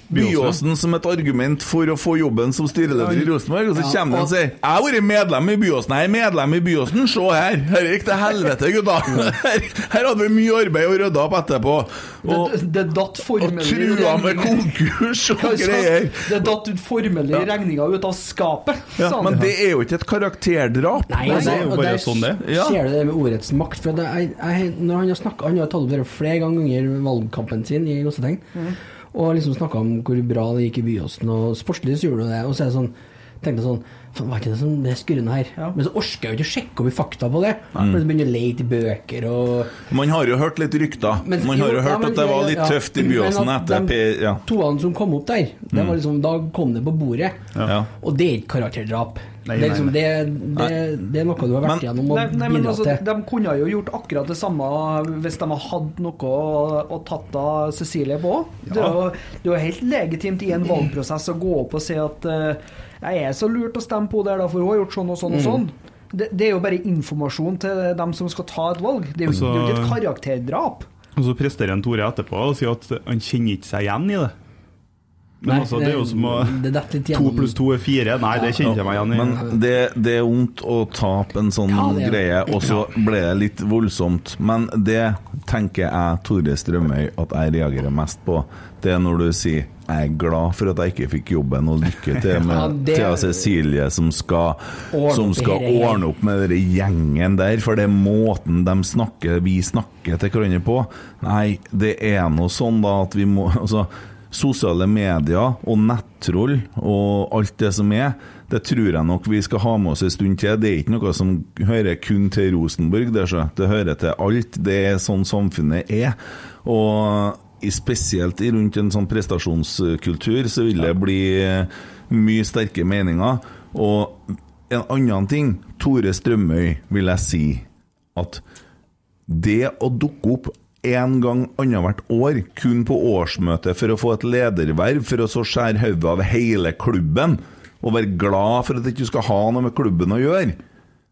Byåsen som et argument for å få jobben som styreleder i Rosenborg, og så kommer han og sier 'Jeg har vært medlem i Byåsen, jeg er medlem i Byåsen, se her'. Her gikk det helvete, gutta. Her, her hadde vi mye arbeid å rydde opp etterpå. Og, det, det datt og formelig trua med konkurs og greier. Det datt ut formelig regninga ut av skapet, Ja, sa han. men det er jo ikke et karakterdrap. Nei, det er jo bare der sånn det. Ja. ser du det med ordets makt. For det, jeg, jeg, når han har snakket, han har tatt opp det flere ganger under valgkampen sin i Gåsetegn, og liksom snakka om hvor bra det gikk i Byåsen, og sportslig så gjorde du det. Og så er det sånn tenkte jeg sånn var ikke det sånn det skurrende her? Ja. Men så orker jeg jo ikke å sjekke opp i fakta på det. For så begynner å lete i bøker og Man har jo hørt litt rykter. Men- Man har jo jo, ja, hørt men at det var litt ja. tøft i Byåsen etter de P... Ja. Toene som kom opp der, det var liksom, da kom det på bordet. Ja. Og det er ikke karakterdrap. Nei, det, er liksom, det, det, det er noe du har vært Men- igjennom og Nei, nei, bidratt altså, til. De kunne jo gjort akkurat det samme hvis de hadde hatt noe å, å tatt av Cecilie på. Det, er jo, det er helt legitimt i en valgprosess å gå opp og si at uh, jeg er så lurt å stemme på der, da, for hun har gjort sånn og sånn og sånn. Det, det er jo bare informasjon til dem som skal ta et valg. Det er jo, Altså- det er jo ikke et karakterdrap. Og så presterer en Tore etterpå og sier at han kjenner ikke seg igjen i det. Men Nei, altså, det er jo som å det To pluss to er fire. Nei, det kjenner jeg meg igjen i. Men det, det er vondt å tape en sånn Ja, greie, og så ble det litt voldsomt. Men det tenker jeg, Tore Strømøy, at jeg reagerer mest på. Det er når du sier 'jeg er glad for at jeg ikke fikk jobben', og lykke til med Ja, det- Thea Cecilie som skal, Ordne som skal ordne opp med den gjengen der, for det er måten de snakker, vi snakker til hverandre på. Nei, det er nå sånn da at vi må altså, Sosiale medier og nettroll og alt det som er, det tror jeg nok vi skal ha med oss en stund til. Det er ikke noe som hører kun til Rosenborg, det, det hører til alt. Det er sånn samfunnet er. Og spesielt rundt en sånn prestasjonskultur så vil det bli eh, mye sterke meninger. Og en annen ting, Tore Strømøy, vil jeg si at det å dukke opp en gang annethvert år, kun på årsmøtet for å få et lederverv, for å så skjære hodet av hele klubben, og være glad for at du ikke skal ha noe med klubben å gjøre,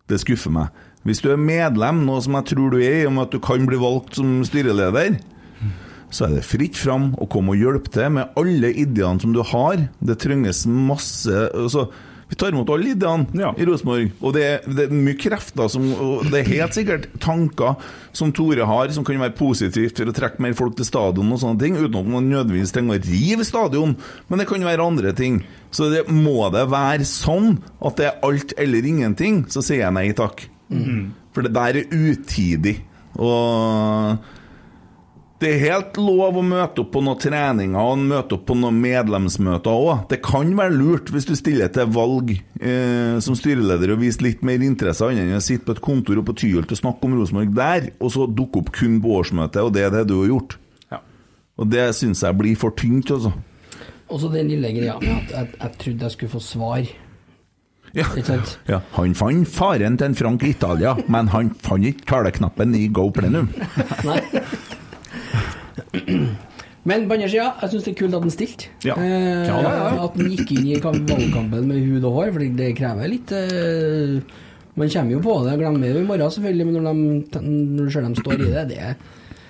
det skuffer meg. Hvis du er medlem, noe som jeg tror du er, med at du kan bli valgt som styreleder, så er det fritt fram å komme og hjelpe til med alle ideene som du har. Det trenges masse altså, Vi tar imot alle ideene Ja. i Rosenborg. Og det er, det er mye krefter som og Det er helt sikkert tanker som Tore har, som kan være positivt for å trekke mer folk til stadion og sånne ting, uten at man nødvendigvis trenger å rive stadion. Men det kan jo være andre ting. Så det, må det være sånn at det er alt eller ingenting, så sier jeg nei takk. For det der er utidig. Og det er helt lov å møte opp på noen treninger og møte opp på noen medlemsmøter òg. Det kan være lurt hvis du stiller til valg eh, som styreleder og viser litt mer interesse annet enn å sitte på et kontor og på Tyholt og snakke om Rosenborg der, og så dukke opp kun på årsmøtet, og det er det du har gjort. Ja. Og det syns jeg blir for tynt, altså. Og så den lille greia med at jeg, jeg trodde jeg skulle få svar. Ja. Ja. Han fant faren til en Frank i Italia, men han fant ikke taleknappen i Go Plenum. Nei. Men på andre sida, jeg syns det er kult at han stilte. Ja. Eh, Ja, ja, ja. At han gikk inn i valgkampen med hud og hår, for det krever litt eh, Man kommer jo på det, glemmer det i morgen selvfølgelig, men når, de, når de står i det, det, det,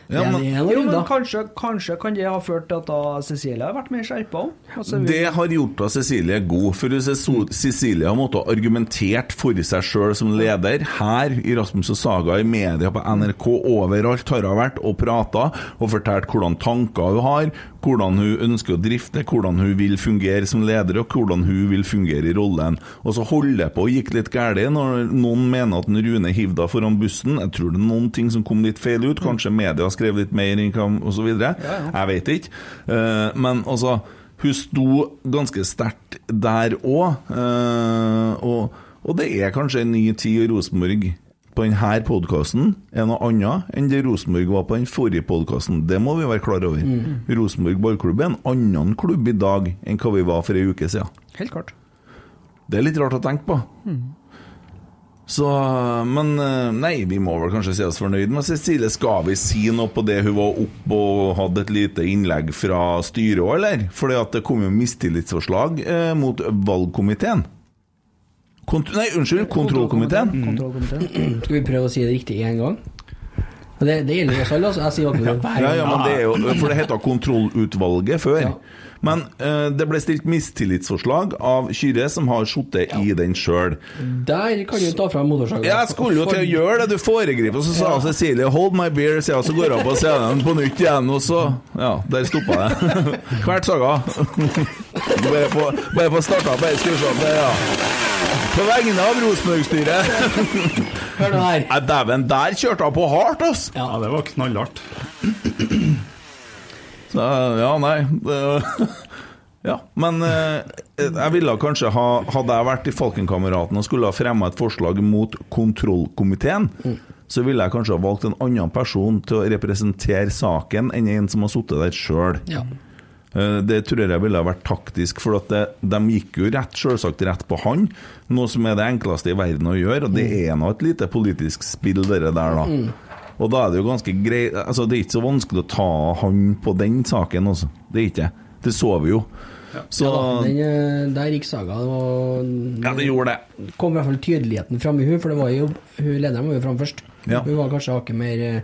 Ja, men- det er noe Jo, men kanskje, kanskje kan det ha ført til at da Cecilie har vært mer skjerpa òg? Altså, vi- Det har gjort da Cecilie god, for Cecilie har måttet argumentert for seg sjøl som leder. Her i Rasmus og Saga, i media, på NRK, overalt har hun vært og prata og fortalt hvordan tanker hun har, hvordan hun ønsker å drifte, hvordan hun vil fungere som leder, og hvordan hun vil fungere i rollen. Og så holder det på å gikk litt galt når noen mener at Rune hiv deg foran bussen. Jeg tror det er noen ting som kom litt feil ut. Kanskje media skrev litt mer osv. Jeg vet ikke. Eh, men altså hun sto ganske sterkt der òg. og, og det er kanskje en ny tid i Rosenborg på denne podkasten er noe annet enn det Rosenborg var på den forrige podkasten. Det må vi være klar over. Rosenborg ballklubb er en annen klubb i dag enn hva vi var for ei uke siden. Helt klart. Det er litt rart å tenke på. Så, men eh, nei, vi må vel kanskje si oss fornøyd med Cecilie. Skal vi si noe på det hun var oppe og hadde et lite innlegg fra styret òg, eller? Fordi det kom jo mistillitsforslag eh, mot valgkomiteen. Kont nei, unnskyld, kontrollkomiteen. Kontrollkomiteen. Skal vi prøve å si det riktig én gang? Det, det gjelder oss alle. Altså. Jeg sier akkurat hver Ja, gang. ja, men det er jo, for det heter kontrollutvalget før. Ja. Men eh, det ble stilt mistillitsforslag av Kyrre, som har sittet i den sjøl. Der kan du ta fram motorsaga. Jeg skulle jo til å gjøre det, du foregriper. Og så sa Cecilie 'hold my beer', sier jeg, så går jeg på scenen på nytt igjen, og så Ja, der stoppa det. Hvert saga. Bare få, starta, skru sånn. det, Ja. På vegne av Rosenborg-styret. Hør nå her. Nei, Dæven, der kjørte hun på hardt, ass! Ja, det var knallhardt. Så, ja, nei det, Ja, men eh, jeg ville kanskje ha Hadde jeg vært i Falkenkameraten og skulle ha fremma et forslag mot kontrollkomiteen, så ville jeg kanskje ha valgt en annen person til å representere saken enn en som har sittet der sjøl. Ja. Eh, Det tror jeg ville vært taktisk, for at det, de gikk jo rett, selvsagt rett på han. Noe som er det enkleste i verden å gjøre, og det er nå et lite politisk spill, det der, da. Og da er det jo ganske greit altså Det er ikke så vanskelig å ta han på den saken, altså. Det er ikke det. Det så vi jo. Så Ja, den, eh, der gikk saga. Det var, Ja, det gjorde det. kom i hvert fall tydeligheten fram i hun, for det var jo hun lederen var jo fram først. Ja. Hun var kanskje hakket mer eh,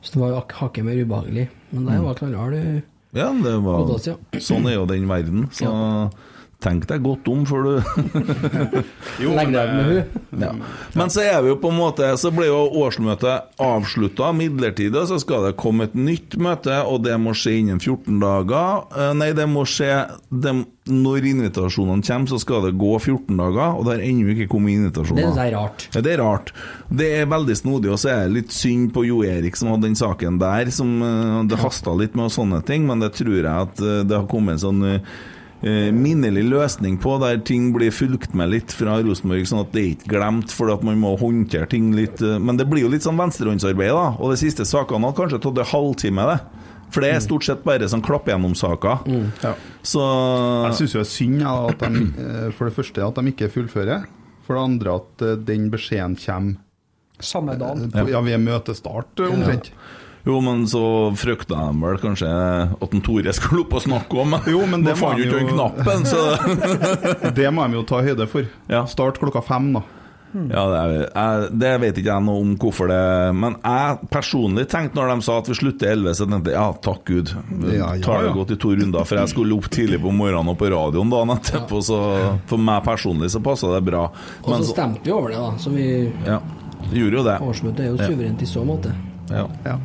Så det var jo hak- hakket mer ubehagelig. Men der var knallhard. eh, Ja, det var Sånn er jo den verden. Så tenk deg godt om før du Legg deg med henne. Ja. Men så er vi jo på en måte Så ble jo årsmøtet avslutta midlertidig, så skal det komme et nytt møte, og det må skje innen 14 dager. Eh, Nei, det må skje det, Når invitasjonene kommer, så skal det gå 14 dager, og det har ennå ikke kommet invitasjoner. Det er rart. Ja, det er rart. Det er veldig snodig, og så er det litt synd på Jo Erik som hadde den saken der, som eh, det hasta litt med og sånne ting, men det tror jeg at eh, det har kommet en sånn eh, eh, minnelig løsning på, der ting blir fulgt med litt fra Rosenborg, sånn at det er ikke glemt, for at man må håndtere ting litt eh, Men det blir jo litt sånn venstrehåndsarbeid, da, og de siste sakene har kanskje tatt en halvtime, det. For det er stort sett bare sånn klapp gjennom-saker. Ja. Så Jeg syns jo det er synd ja, at de, eh, for det første at de ikke fullfører. For det andre at eh, den beskjeden kommer Samme dagen. eh, ja, ved møtestart, omtrent. omtrent. Jo, men så frykta de vel kanskje at en Tore skulle opp og snakke om Jo, men det Nå fant må jo ikke han den jo- knappen, så Det må de jo ta høyde for. Ja. Start klokka fem, da. Ja, det, er, jeg, det vet ikke jeg noe om hvorfor det Men jeg personlig tenkte når de sa at vi slutter 11, så tenkte jeg ja, takk Gud. Ja, ja, Tar det godt i to runder, for jeg skulle opp tidlig på morgenen og på radioen dagen etterpå, så for meg personlig så passa det bra. Og så, stemte vi over det, da. Så vi ja, gjorde jo det. Årsmøtet er jo suverent i så måte. Ja. Ja.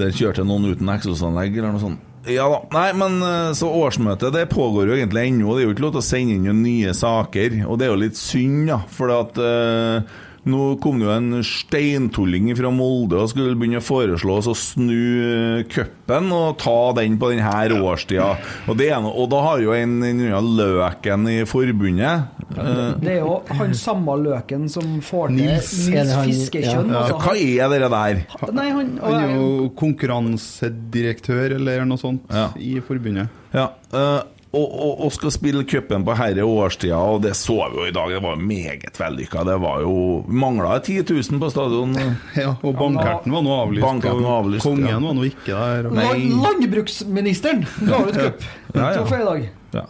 Der kjørte noen uten eksosanlegg eller noe sånt. Ja da. Nei, men eh, så årsmøtet det pågår jo egentlig ennå. Det er jo ikke lov til å sende inn nye saker. Og det er jo litt synd, da. For at eh, nå kom det jo en steintulling fra Molde og skulle begynne å foreslå oss å snu eh, cupen og ta den på denne årstida. Og, det er noe, og da har jo en, en Løken i forbundet eh, Det er jo han samme løken som får til Nils. Nils, Fiskekjønn. ja, altså, Hva er det der? Nei, han, Han er jo konkurransedirektør eller noe sånt Ja. i forbundet. Ja, eh, og, og, og skal spille cupen på herre årstida, og det så vi jo i dag. Det var meget vellykka. Det var jo Mangla 10 000 på stadion. Ja, og bankerten var nå avlyst, Bankerten var avlyst, og kongen ja. var nå ikke der. Og... Landbruksministeren ga ut cup Ja, ja. dag. Ja.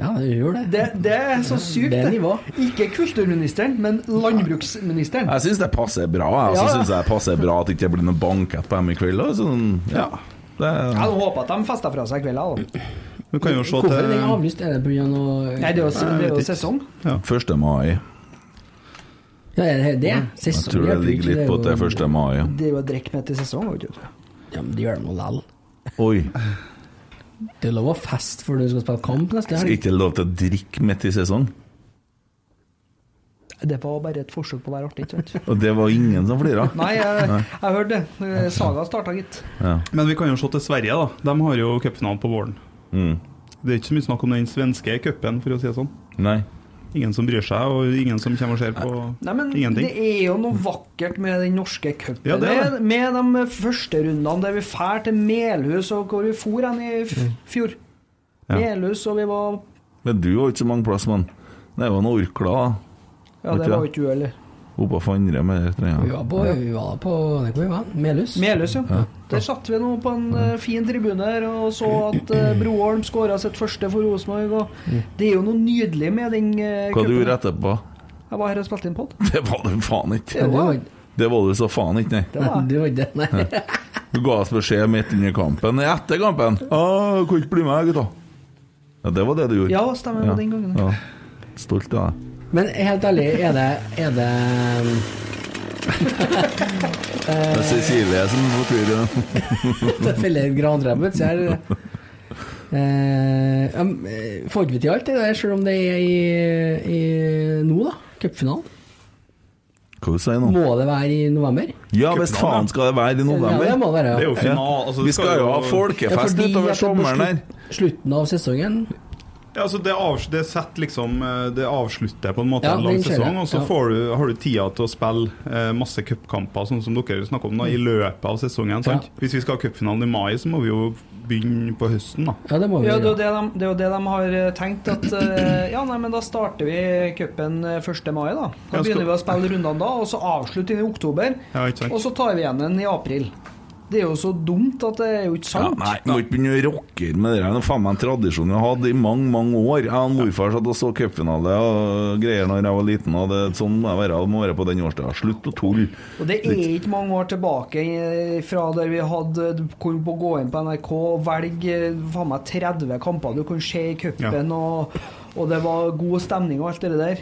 Ja, det gjør det. Det, det er så sykt. Det nivå. Ikke kulturministeren, men landbruksministeren. Jeg syns det passer bra. Jeg Ja. synes det passer bra at det ikke blir noen bankett på dem i kveld. Sånn, ja. Det, Jeg hadde håpa at de festa fra seg kvelda. kveld. da. Du kan jo se Hvorfor er den avlyst? Er det pga. noe Nei, det er jo, det er jo ikke. sesong. 1. mai. Ja, er det det? Jeg tror det ligger litt på er at det er jo- 1. mai. Ja. Det er jo drikk med til sesong. vet du. Ja, men det gjør de nå likevel. Oi. Det er lov å feste før du skal spille kamp neste Skal ikke lov til å drikke midt i sesong? Det var bare et forsøk på å være artig. ikke sant? Og det var ingen som flira? Nei, jeg, jeg hørte det. Saga starta, gitt. Ja. Men vi kan jo se til Sverige, da. De har jo cupfinalen på våren. Mm. Det er ikke så mye snakk om den svenske cupen, for å si det sånn. Nei. Ingen som bryr seg, og ingen som kommer og ser på Nei, men ingenting. Det er jo noe vakkert med den norske cupen. Ja. Med, med de førsterundene der vi drar til Melhus, og hvor vi for hen i fjor. Ja. Melhus, og vi var Men du har ikke så mange plass, men det var en orkla da. Ja, det var jo ikke du heller. Oppe på andre med det. Vi Ja. var på, vi var på det hvor vi var? Melhus. Melhus, ja. Der satt vi nå på en uh, fin tribune her og så at uh, Broholm skåra sitt første for Rosenborg. Mm. Det er jo noe nydelig med den uh, Hva du gjorde etterpå? Jeg var her og spilte inn pod. Det var du faen ikke. Det var, Det var du så faen ikke, nei. Det var det var ikke nei. Du ga oss beskjed midt under kampen. Etter kampen. Ah, kan ikke bli med, gutta'. Ja, det var det du gjorde. Ja, stemmer Ja. den gangen. Ja. Stolt av deg. Men helt ærlig, er det, er det Det er Cecilie som fortviler. Det feller grantre vet du. Eh, ja, eh, får ikke vi til alt det der, selv om det er i, i nå, da? Cupfinalen? Hva du sier nå? Må det være i november? Ja, hvis faen skal det være i Ja, det november? må det være. Det er Ja. jo final... Altså, Vi skal, skal jo ha folkefest ja, utover er sommeren her. slutt- Slutten av sesongen. Ja, altså det, av, det liksom eh, Det avslutter på en måte Ja, en lang sesong, og så Ja. får du, har du tida til å spille eh, masse cupkamper, sånn som dere snakker om, da, i løpet av sesongen. sant? Ja. Hvis vi skal ha cupfinalen i mai, så må vi jo begynne på høsten, da. Ja, det må vi Ja, det er jo det de, det er jo det de har eh, tenkt. At eh, ja, nei, men da starter vi cupen eh, 1. mai, da. Da begynner vi å spille rundene da, og så avslutter vi i oktober. Ja. Og så tar vi igjen den i april. Det er jo så dumt at det er jo ikke Ja, sant. nei, må ikke begynne å rocke med det. her. Det er faen meg en tradisjon vi har hatt i mange mange år. Jeg og morfar satt og så cupfinale og greier når jeg var liten. Og det, sånn må være. Det må være på den årstida. Slutt å tulle. Og det er ikke mange år tilbake fra der vi hadde Du kunne på- gå inn på NRK og velge eh, faen meg 30 kamper du kunne se i cupen, og, og det var god stemning og alt det der.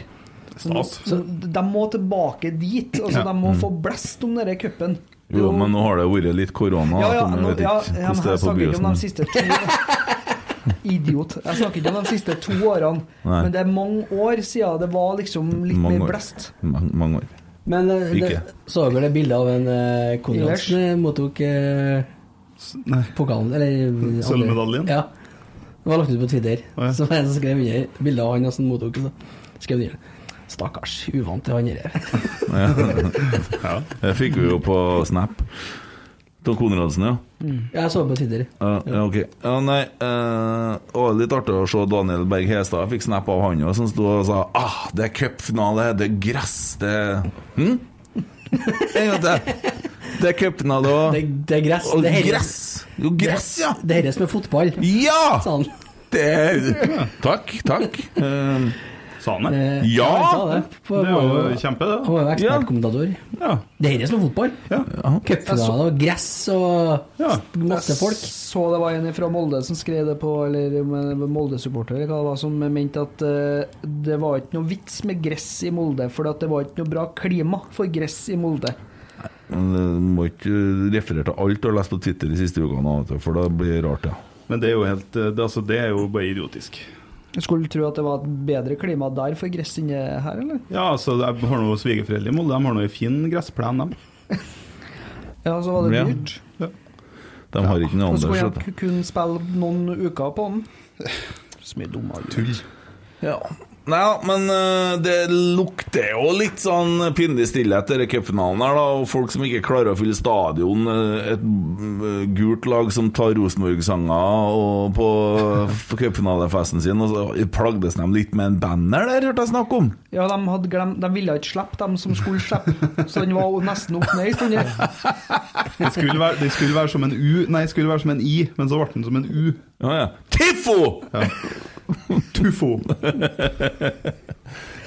Så, Stas. så de må tilbake dit. Altså, Ja. De må få blest om denne cupen. Jo, men nå har det vært litt korona. Ja, ja, nå, jeg er på snakker ikke om de siste to Idiot. Jeg snakker ikke om de siste to årene, Nei. men det er mange år siden det var liksom litt Mange mer blest. Mange, mange år. Men eh, det, så dere det bildet av en uh, Konrad Konradsen eh, mottok eh, pokalen, eller Sølvmedaljen? Ja. Det var lagt ut på Twitter. Oh, ja. Så var det en som skrev under bildet av han som mottok det. Skrev under. Stakkars, uvant til han der. Ja. Det fikk vi jo på Snap. Tom Konradsen, ja. Jeg så på. Ja, ja, ok. Ja, nei, uh, var litt artig å se Daniel Berg Hestad. Jeg fikk snap av han òg, som sto og sa ah, det er cupfinale, det er gress, det hm? En gang til. Det er cupfinale og, Det, det er gress. og det er gress. Jo, gress, ja! Det er herre som er fotball, Ja! han. Det er Takk, takk. Eh, Sa han det? Eh, Ja! det. På, Det var jo kjempe, han var jo ekspertkommentator. Ja. Det er herre som er fotball. Cupfinale og gress og Ja. masse folk. Så det var en fra Molde som skrev det på, eller Molde-supporter, hva det var, som mente at uh, det var ikke noe vits med gress i Molde, for det var ikke noe bra klima for gress i Molde. Men du må ikke referere til alt du har lest på Twitter de siste ukene, for da for det blir rart, ja. Men det er jo helt det, altså, det er jo bare idiotisk. Jeg skulle tro at det var et bedre klima der for gress enn her, eller? Ja, altså, jeg har noen svigerforeldre i Molde. De har noe fin gressplen, de. Ja, så var det Ja. dyrt. De har ikke noe Og så annet. skulle jeg kun spille noen uker på den. Så mye dummere. tull. Ja. Nei, da, men eh, det lukter jo litt sånn pinlig stillhet etter denne cupfinalen her, da. Og folk som ikke klarer å fylle stadion. eh, Et mm, gult lag som tar Rosenborg-sanger på cupfinalefesten sin, og så plagdes de litt med en banner der, hørte jeg snakk om. Ja, de, hadde glemt, de ville ikke slippe dem som skulle slippe, så den var jo nesten opp ned i stund. Det skulle være, det skulle være som en U, nei, det skulle være som en I, men så ble den som en U. Ja, ja. Tifo! Tuffo.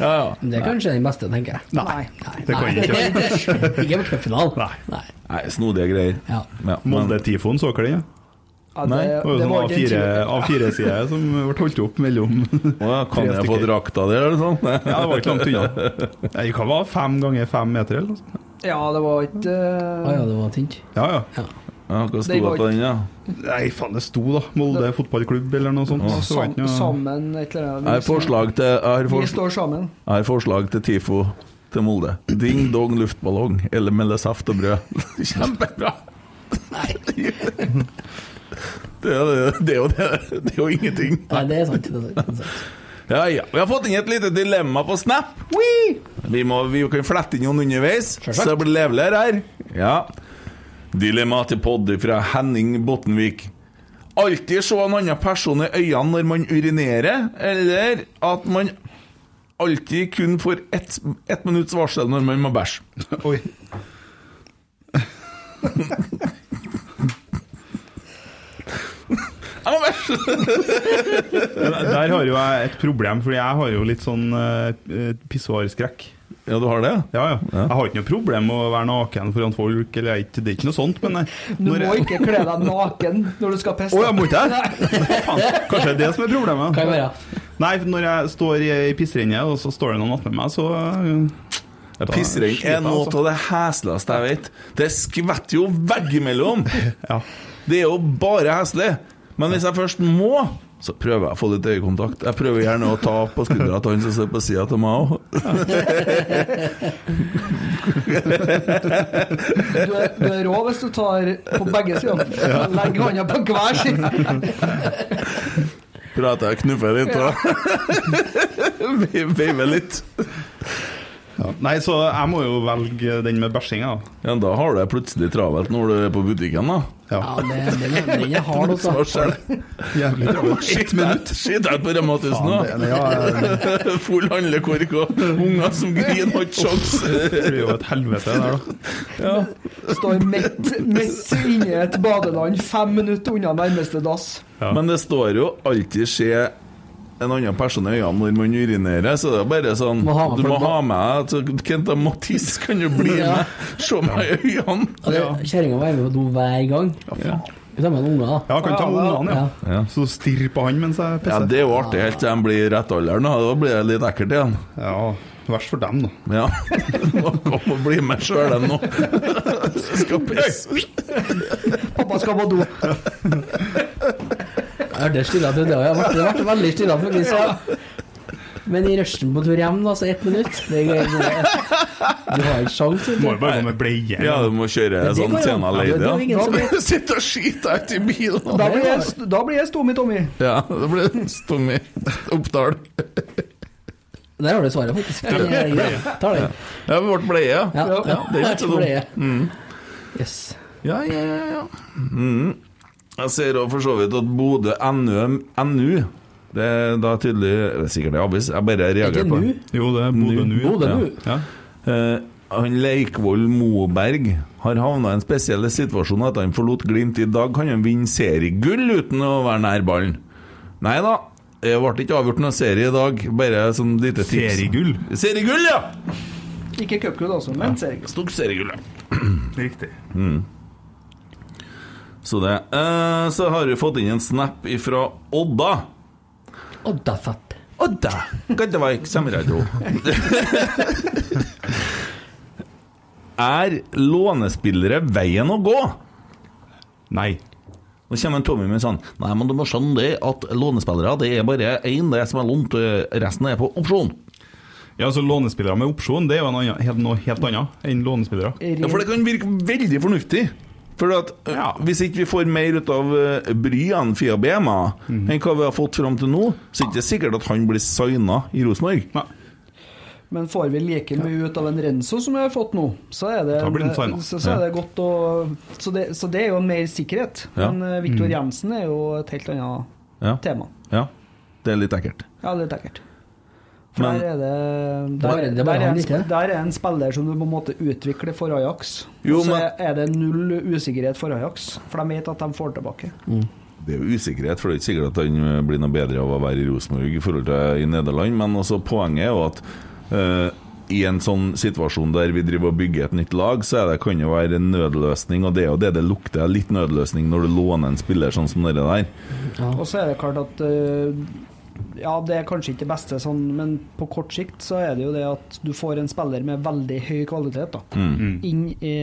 Ja, ja. Det er kanskje den beste, tenker jeg. Nei. Det kan ikke være. Ikke på cupfinalen. Nei. Nei, snodige greier. Ja. Ja, men, Molde-tifoen, så dere den? Ja? det, Nei, det, var jo sånn var ikke en A4 tvil. A4-side som ble holdt opp mellom Å ja, kan jeg få drakta di, eller sånn? Ja, det var ikke langt unna. Det kan være fem ganger fem meter, eller noe sånt? Ja, det var ikke Å ja, det var tynt. Ja, ja. Ja, hva sto Det det på den, da? Nei, faen, det sto da. Molde fotballklubb eller noe sånt. Så var sam, sammen et eller annet. Jeg har forslag til Jeg Vi står sammen. Jeg har forslag til TIFO til Molde. Ding dong luftballong eller melde saft og brød. Kjempebra! Det er, det, det, er jo det, det er jo ingenting. Nei, det er sant. Det er sant. Det er. Ja, ja. Vi har fått inn et lite dilemma på Snap. Vi, må, vi kan flette inn noen underveis, så det blir leveligere her. Ja. Dilemma til podd fra Henning Bottenvik. Alltid se en annen person i øynene når man urinerer, eller at man alltid kun får ett ett minutts varsel når man må bæsje. Oi. Jeg må bæsje! Der har jo jeg et problem, fordi jeg har jo litt sånn uh, pissoarskrekk. Ja, du har det? Ja, ja. Jeg har ikke noe problem med å være naken foran folk, eller jeg, det er ikke noe sånt, men jeg, Du må jeg, ikke kle deg naken når du skal pisse. Å, jeg må ikke det? Kanskje det er det som er problemet? Kan være. Nei, når jeg står i, i pissrennet, og så står det noen attmed meg, så uh, Ja, Pissrenn er noe altså. av det hesligste jeg vet. Det skvetter jo veggimellom! Ja. Det er jo bare heslig. Men hvis jeg først må, så prøver jeg å få litt øyekontakt. Jeg prøver gjerne å ta på skuldra til han som sitter på sida av meg òg. Du er, du er rå hvis du tar på begge sider. Legg hånda på hver side. Prater jeg, knuffer litt og veiver litt. Ja. Nei, så jeg må jo velge den med bæsjinga. Ja, da har du det plutselig travelt når du er på butikken, da. Ja, det, det, er- det, er har noe altså. Jævlig travelt. Ett minutt! Skitt jeg på Rema 1000 nå! Ja, Full handlekork og unger som griner, har ikke sjans. Det blir jo et helvete der, da. Står midt, midt inni et badeland, fem minutter unna nærmeste dass. Men det står jo alltid skje en annen person i øynene når man urinerer, så det er bare sånn Må ha Du må ha med deg Kent og Mattis, kan du bli Ja. med? Se meg i øynene! Ja, det- Kjerringa var med på do hver gang. Ja. Vi tar med unger, da. Ja, kan ta med ungene, ja. Ja. Så stirr på han mens jeg pisser. Ja, det er jo artig helt til de blir rettalderen, da. Da blir det litt ekkelt igjen. Ja, verst for dem, da. Ja. Kom og bli med sjøl, nå. Skal pisse. Pappa skal på do. Jeg hørte stilla til det òg. vært ble, ble veldig stilla, faktisk. Men i rushen på tur hjem, da, så ett minutt det er, Du har ikke sjans, vet Må jo du. bare gå med bleie. Ja, du må kjøre det sånn. Tena Det Lady. Ja. som sitter og skiter ut i bilen. Da blir jeg, da blir jeg Stomi Tommy. Ja, det blir i Oppdal. Der har du svaret, faktisk. Det. Tar. Ja, vi ble bleie, ja. Ja, Ja, det er ikke så ble dumt. Mm. Yes. Ja, ja, ja, ja. Mm. Jeg ser for så vidt at Bodø NU, NU Det er da tydelig Det er sikkert en avis, jeg bare reagerer på det. Jo, det er Bodø NU. Bodø Ja. nå. Ja. Uh, han Leikvoll Moberg har havna i en spesiell situasjon etter han forlot Glimt. I dag kan han vinne seriegull uten å være nær ballen. Nei da, det ble ikke avgjort noen serie i dag. Bare sånn lite tips. Seriegull? Seriegull, ja! Ikke cupgull, altså, men seriegull. Stort seriegull, ja. Riktig. Så det. Eh, så har vi fått inn en snap fra Odda. Oddafatt. da. Odda! Gaddevaik Samradro. er lånespillere veien å gå? Nei. Nå kommer en Tommy med sånn Nei, men du må skjønne det at lånespillere det er bare én, det som er lånt, øh, resten er på opsjon. Ja, så Lånespillere med opsjon det er jo helt, noe helt annet enn lånespillere. Ja, For det kan virke veldig fornuftig. For at øh, Ja. Hvis ikke vi får mer ut av øh, Bryan via Bema Mhm. enn hva vi har fått fram til nå, så er det ikke sikkert at han blir signa i Rosenborg. Ja. Men får vi like mye ut av en Renzo som vi har fått nå, så er det, så, så er det godt å så det, så det er jo mer sikkerhet. Ja. Men Viktor mm. Jensen er jo et helt annet Ja. tema. ja. Det er litt ekkelt. Ja, det er litt ekkelt. For Men- der er det Der er der, det er der, er en, der er en spiller som du på en måte utvikler for Ajax. Jo, så men- er det null usikkerhet for Ajax, for de vet at de får tilbake. Det er jo usikkerhet, for det er ikke sikkert at han øh, blir noe bedre av å være i Rosenborg i forhold til i Nederland. Men også poenget er jo at øh, i en sånn situasjon der vi driver og bygger et nytt lag, så er det, kan det være en nødløsning, og det er jo det det lukter litt nødløsning når du låner en spiller sånn som det der. Og så er det klart at eh, Ja, det er kanskje ikke det beste sånn, men på kort sikt så er det jo det at du får en spiller med veldig høy kvalitet da. inn i,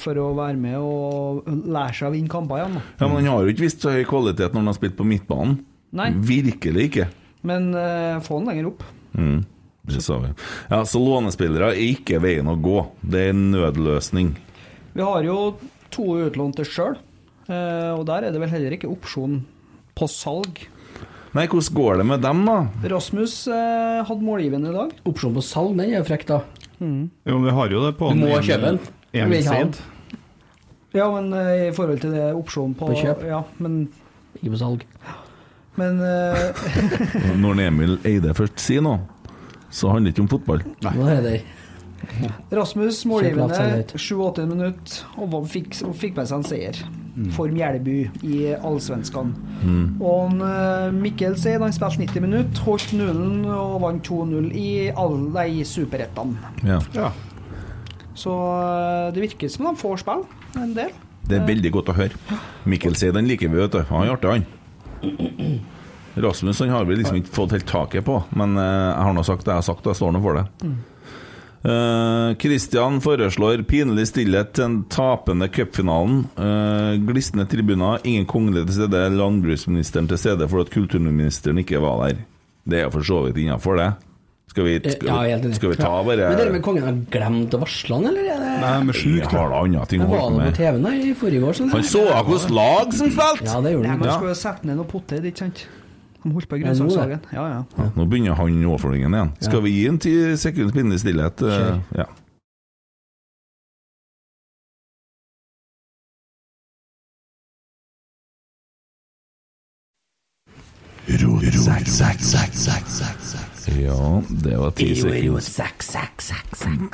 for å være med og lære seg å vinne kamper igjen. Da. Ja, Men han har jo ikke vist så høy kvalitet når han har spilt på midtbanen. Nei. Virkelig ikke. Men uh, få han lenger opp. Mm, det sa vi. Ja, Så lånespillere er ikke veien å gå. Det er en nødløsning. Vi har jo to utlånte sjøl, og der er det vel heller ikke opsjon på salg. Nei, hvordan går det med dem, da? Rasmus eh, hadde målgivende i dag. Opsjon på salg, den er jo frekk, da. Jo, men vi har jo det på Du må en- kjøpe den. Du en. Ja, men eh, i forhold til det opsjonen på, På kjøp. Ja, men, Ikke på salg. men eh, Når Emil Eide først sier noe, så handler det ikke om fotball. Nå er det Rasmus målgivende selvhøyt. 87 minutter og var- fikk, og fikk med seg en seier. For Mjælby i Allsvenskan. Mm. Og han, eh, Mikkel Seid han spilte 90 minutter, holdt nullen og vant 2-0 i, alle de superrettene Ja. Ja. Så eh, det virker som de får spille en del. Det er veldig godt å høre. Mikkel sier den liker vi, vet du. Han er artig, han. Rasmus han har vi liksom ikke fått helt taket på, men eh, jeg har nå sagt det jeg har sagt, og jeg står nå for det. Eh, uh, foreslår pinlig stillhet til den tapende cupfinalen. Uh, glisne tribuner, ingen kongelige til stede, landbruksministeren til stede fordi at kulturministeren ikke var der. Det er jo for så vidt innafor, det. Skal vi, Eh, skal, Ja, helt enig. skal vi ta bare Men det med kongen har glemt å varsle han, eller? Er det... Nei, men Jeg Vi har da andre ting å var holde det på med. TV-en i forrige år. Sånn. Han så hvilket lag som spilte! Ja, det gjorde Nei, han. Man skulle skal jo sette ned noe potet, ikke sant? De holdt på i grønnsakshagen. Ja, ja. Ja, nå begynner han overføringen igjen. Skal vi gi en ti sekunds pinlig stillhet? eh, Kjør. Ja. Ja, det var ti sekunder.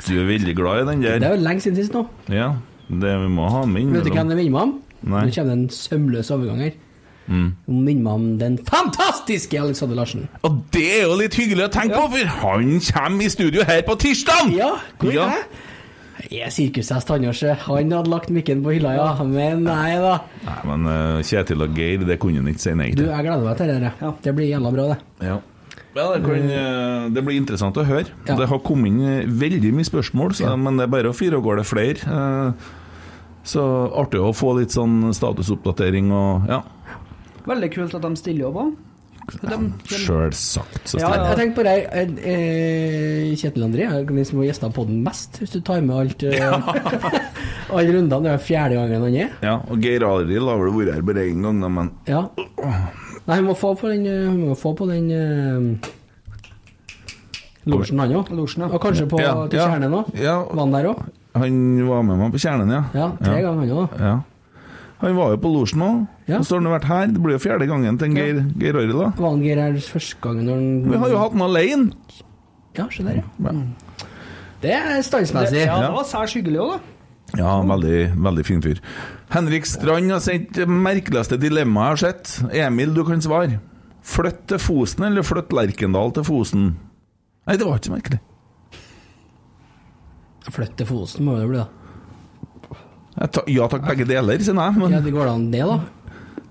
Du er veldig glad i den der. Det er jo lenge siden sist nå. Ja, det vi må ha med Vet du hvem det minner meg om? Nå kommer det en sømløs overgang her. Mm. Det minner meg om den fantastiske Alexander Larsen. Og det er jo litt hyggelig å tenke på, for han kommer i studio her på tirsdag! Ja, hvor Ja. er jeg? Er sirkushest, han også. Han hadde lagt mikken på hylla, ja. Men nei da. Nei, men uh, Kjetil og Geir, det kunne han ikke si nei Du, jeg gleder meg til det. der, Ja. Det blir jævla bra, det. Ja. Ja, det, kan, eh, det blir interessant å høre. Ja. Det har kommet inn eh, veldig mye spørsmål, så, men det er bare å fyre av gårde flere. Eh, Så artig å få litt sånn statusoppdatering og Ja, Veldig kult at de stiller opp òg. sjølsagt. Så Ja, jeg. Jeg tenker på det, eh, eh, Kjetil André er den som har gjesta den mest, hvis du tar med alt eh, alle rundene. Det er fjerde gangen han er. Ja, og Geir Arild har vel vært her bare én gang, da, men Ja. Nei, han må få på den, eh, han må få på den uh, losjen, han òg. Og kanskje på Ja, til ja. Kjernen òg. Ja. Var han der òg? han var med meg på Kjernen, ja. Ja, tre ganger han òg. Ja. Han var jo på losjen òg, Ja. og så har han vært her. Det blir jo fjerde gangen til en Geir, Geir Arild, Valgeir her første gangen når han Vi har jo hatt han alene. Ja, se der, ja. Ja. Det er Det, standsmessig. ja, Ja. det var særs hyggelig òg, da. Ja, veldig, veldig fin fyr. Henrik Strand har sendt det merkeligste dilemmaet jeg har sett. Emil, du kan svare. Flytt til Fosen eller flytt Lerkendal til Fosen? Nei, det var ikke så merkelig. Flytt til Fosen må det bli, da. Ta, ja takk, begge deler, sier jeg. Men Ja, det går an, det, da.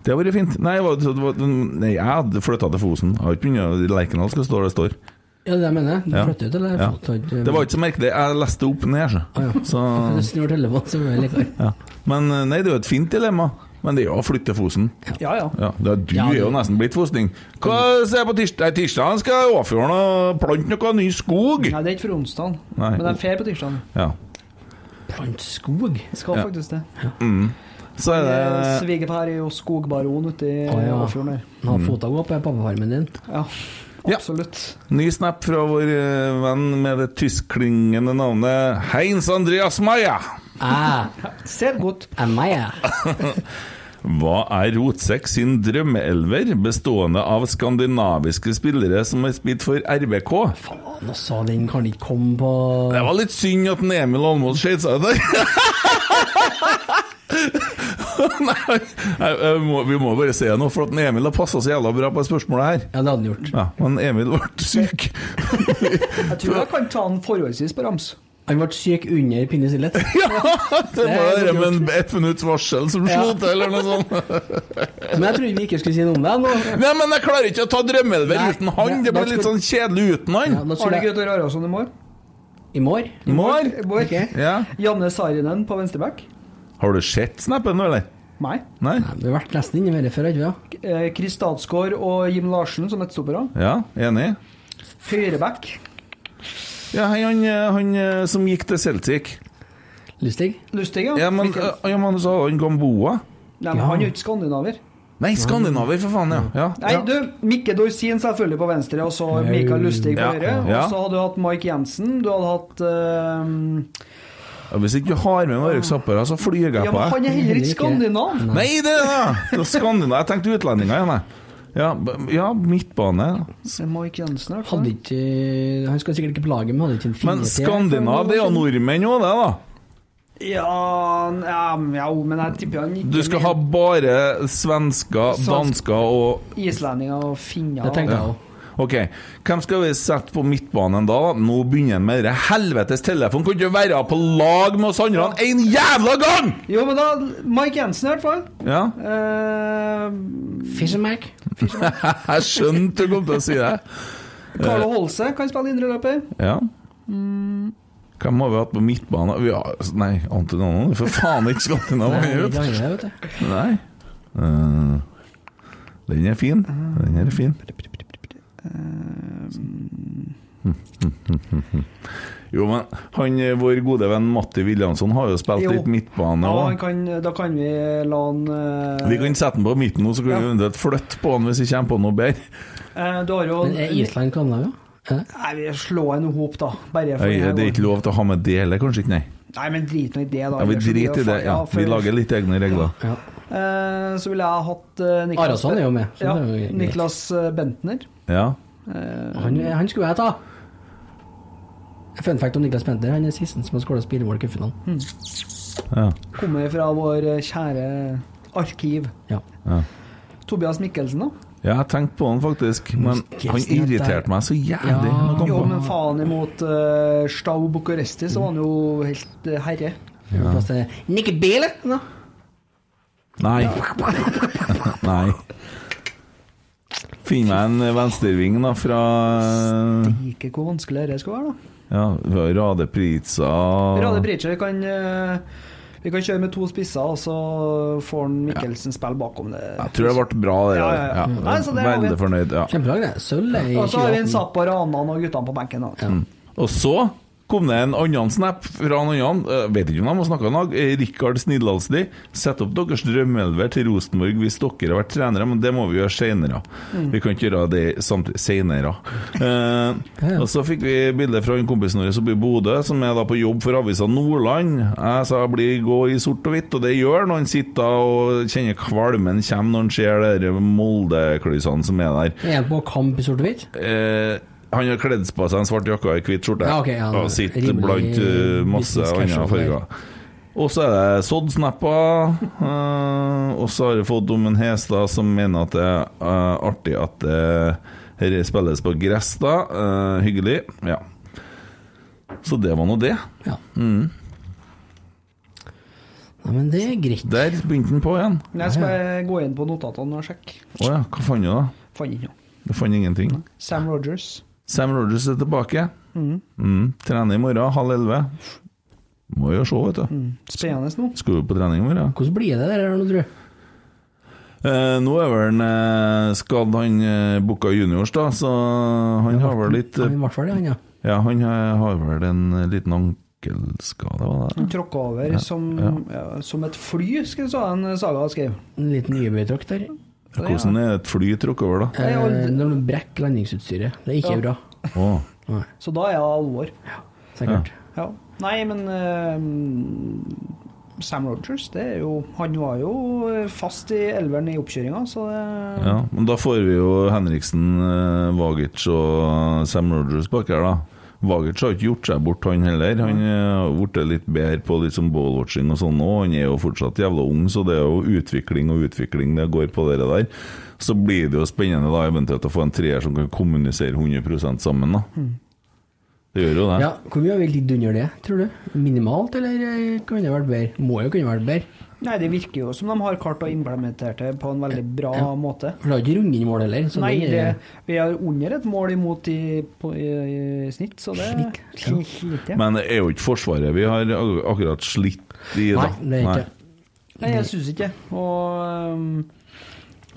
Det har vært fint. Nei, det var, det var, nei jeg hadde flytta til Fosen. Jeg har ikke begynt Lerkendal skal stå der det står. Ja, det mener det jeg. Du Ja. flytter ut, eller? Ja. Det var ikke så merkelig. Jeg leste opp ned, så. Ah, ja. så Du snur telefonen, så blir det likere. ja. Men eh, nei, det er jo et fint dilemma. Men det er jo å flytte til Fosen. Ja, ja. Ja, det er, du Ja, er jo nesten blitt fosning. Hva ser jeg på tirsdag? Tirsdag skal jeg overføre noe plante noe ny skog. Nei, det er ikke for onsdag, men det er fer på tirsdag. Ja. Plante skog. Jeg skal Ja. faktisk det. Så er det Svigerfar er jo skogbaron ute i Å, ja. Åfjorden der. Ha fota gå på pappafarmen din. Ja, Ja. absolutt. ny snap fra vår eh, venn med det tyskklingende navnet Heinz Andreas Maya. Ah, Ser godt. I. Hva er Rotsekk sin drømmeelver, bestående av skandinaviske spillere som har spilt for RBK? Faen, også, den kan ikke komme på Det var litt synd at Emil Almås skjøt seg ut der. Nei, jeg- jeg må, vi må bare se noe, for at Emil har passa så jævla bra på det spørsmålet her. Ja, det hadde han gjort. Ja, Men Emil ble syk. Jeg tror jeg kan ta den forholdsvis på rams. Han ble syk under pinnesillet? Ja, det var Det med en ett minutts varsel som Ja. slo til, eller noe sånt. Men jeg trodde vi ikke skulle si noe om det nå. Nei, men jeg klarer ikke å ta drømmelver uten han. Det blir litt sånn kjedelig uten han. Ja, Har du skulle jeg Gauter Arason i morgen? I morgen? Mår? Mål. Ok. Ja. Janne Sarinen på venstreback. Har du sett snappen nå, eller? Nei. Nei? Nei, Vi har vært nesten inne i det før, ikke vi? Eh, Chris Statsgaard og Jim Larsen som midtstoppere. Ja, enig? Høyreback. Ja, han, han, han eh, som gikk til Celtic. Lustig? Lustig, ja. Ja, men, eh, ja, men så har han Gamboa. Nei, men ja. Han er jo ikke skandinaver. Nei, skandinaver, for faen, ja. ja. Nei, du, Mikke Dorsin selvfølgelig på venstre, og så Mikael Lustig på høyre. ja. Og så hadde du hatt Mike Jensen. Du hadde hatt eh, Ja, Hvis ikke du har med Marek Zappara, så flyr jeg Ja, på men han er heller ikke skandinav. Nei, det er det! det er Skandinav. Jeg tenkte utlendinger igjen, jeg. Ja, ja, midtbane. Mike Jensen, altså. Hadde ikke Han skal sikkert ikke på laget, men hadde ikke en Men skandinav, det er jo nordmenn òg, det, da. Ja, ja, ja, men jeg tipper han ikke Du skal ha bare svensker, Svensk- dansker og islendinger og finner. Det tenker jeg òg. Ok, hvem skal vi sette på midtbanen da? Nå begynner han med det helvetes telefon. Kan ikke være på lag med oss andre en jævla gang?! Jo, men da Mike Jensen, i hvert fall. Ja, Eh, Fishermark. jeg skjønte du kom til å si det. Carlo Holse kan spille indreløper. Ja. Hvem har vi hatt på midtbanen? Vi har, nei, Antonino er for faen ikke skandinav. Nei, han det det, vet du. Nei. Uh, den er fin. Den er fin. Jo, men han, eh, vår gode venn Matti Williamson har jo spilt Jo. litt midtbane Ja, kan, da kan vi la han uh... Vi kan sette han på midten nå, så kan vi Ja. eventuelt flytte på han hvis vi kommer på noe bedre. eh, Du har jo Men er Island Skandinavia? Ja. Nei, vi slår en hop, da. Bare for Øy, det det er ikke lov til å ha med det heller, kanskje ikke? Nei. Nei, men drit nå i det, da. Ja, vi driter i det. Ja. for- Vi lager litt egne regler. Ja. Eh, Så ville jeg ha hatt uh, Niklas Arason er jo med, Ja, er jo. Niklas eh, Bentner. Ja. Han, han skulle jeg ta. Fun fact om Niklas Penter. Han er sisten som har skåra spillemål i cupfinalen. ja. Kommer fra vår eh, kjære arkiv. Ja. ja. Tobias Mikkelsen, da? Ja, jeg tenkte på han faktisk, men han irriterte meg så jævlig. Ja. Jo, men faen imot uh, Stau Bucuresti, så var han jo helt uh, herre. Ja. Til Bale, da. Nei. Nei. Finn meg en venstreving da fra Ikke hvor vanskelig det skal være, da. Ja, vi har Rade Prica Rade Prica vi kan, eh, vi kan kjøre med to spisser, og så får Mikkelsen spille bakom det. Jeg tror det ble bra, det Ja, der. ja, ja. Nei, det vi. Veldig fornøyd. Ja. Kjempebra, det. Sølv er i Og så har vi en 2018. Zappa Ranan og guttene på benken. da. Og så kom det en annen snap fra en annen. Jeg vet ikke om de har snakka i dag. Eh, Rikard Snidlalsli. Sett opp deres drømmeelver til Rosenborg hvis dere har vært trenere, men det må vi gjøre seinere. Vi kan ikke gjøre det seinere. Eh, og så fikk vi bilde fra en kompis vår oppe i Bodø, som er da på jobb for avisa Nordland. Jeg sa bli gå i sort og hvitt, og det gjør når han sitter og kjenner kvalmen kommer når han ser de Molde-klysene som er der. Er han på kamp i sort og hvitt? Eh, han har kledd på seg en svart jakke og ei hvit skjorte. Ja, ok, ja, og sitter blant uh, masse andre farger. Og så er det sådd-snapper. Uh, og så har jeg fått om en Hestad som mener at det er uh, artig at det her spilles på gress, da. Uh, hyggelig. Ja. Så det var nå det. Ja. Nei, men det er greit. Der begynte den på igjen. Jeg skal gå inn på notatene og sjekke. Å ja, hva fant du da? Fant ikke noe. Du fant ingenting? Sam Rogers. Sam Rogers er tilbake. Mm. Trener i morgen, halv elleve. Må jo se, vet du. Spennende nå. Skal du på trening i morgen? Hvordan blir det der nå, tror du? Eh, nå er vel en eh, skadd, han eh, Bukka juniors, da, så han har vel litt Ja, eh, I hvert fall han, ja. Ja, han har har vel en eh, liten ankelskade, var det Han tråkka over som, ja, som et fly, skal så en Saga skrev. En liten nybøytråkk der. Hvordan er et fly trukket over, da? Eh, når du brekker landingsutstyret. Det er ikke Ja. bra. Oh. Så da er det alvor. sikkert. Ja. Nei, men uh, Sam Rogers, det er jo Han var jo fast i elveren i oppkjøringa, så det ja, men da får vi jo Henriksen, eh, Vagic og Sam Rogers bak her, da. Vagic har ikke gjort seg bort, han heller. Han eh, har blitt litt bedre på litt sånn ballwatching og sånn og Han er jo fortsatt jævla ung, så det er jo utvikling og utvikling det går på det der. Så blir det jo spennende da eventuelt å få en treer som kan kommunisere 100% sammen, da. Det gjør jo det. Ja, Hvor mye har vi lidd under det, tror du? Minimalt, eller kunne det vært bedre? Må jo kunne vært bedre. Nei, det virker jo som de har klart å implementere det på en veldig bra Ja. måte. For det har ikke rundet inn mål heller. Så Nei, det, vi har under et mål imot i, på, i, i snitt, så det slitt. ja. Slitt, ja. Men det er jo ikke Forsvaret vi har akkurat slitt i, da. Nei, det er ikke Nei, jeg syns ikke Og um,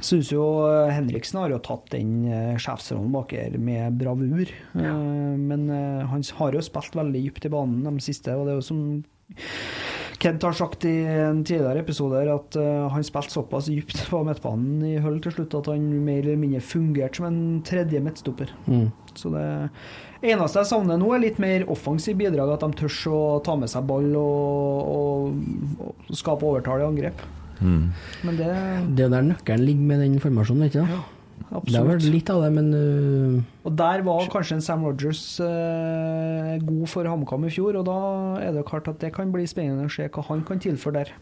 syns jo eh, Henriksen har jo tatt den uh, sjefsrollen bak her med bravur. Uh, men uh, han har jo spilt veldig dypt i banen de siste, og det er jo som Kent har sagt i en tidligere episode at uh, han spilte såpass dypt på midtbanen i Hull til slutt at han mer eller mindre fungerte som en tredje midtstopper. Mm. Så det eneste jeg savner nå, er litt mer offensiv bidrag. At de tør å ta med seg ball og, og, og skape overtall i angrep. Mm. Men det Det er der nøkkelen ligger med den formasjonen, ikke sant? Det har vært absolutt. litt av det, men uh, Og der var kanskje en Sam Rogers uh, god for HamKam i fjor, og da er det klart at det kan bli spennende å se hva han kan tilføre der.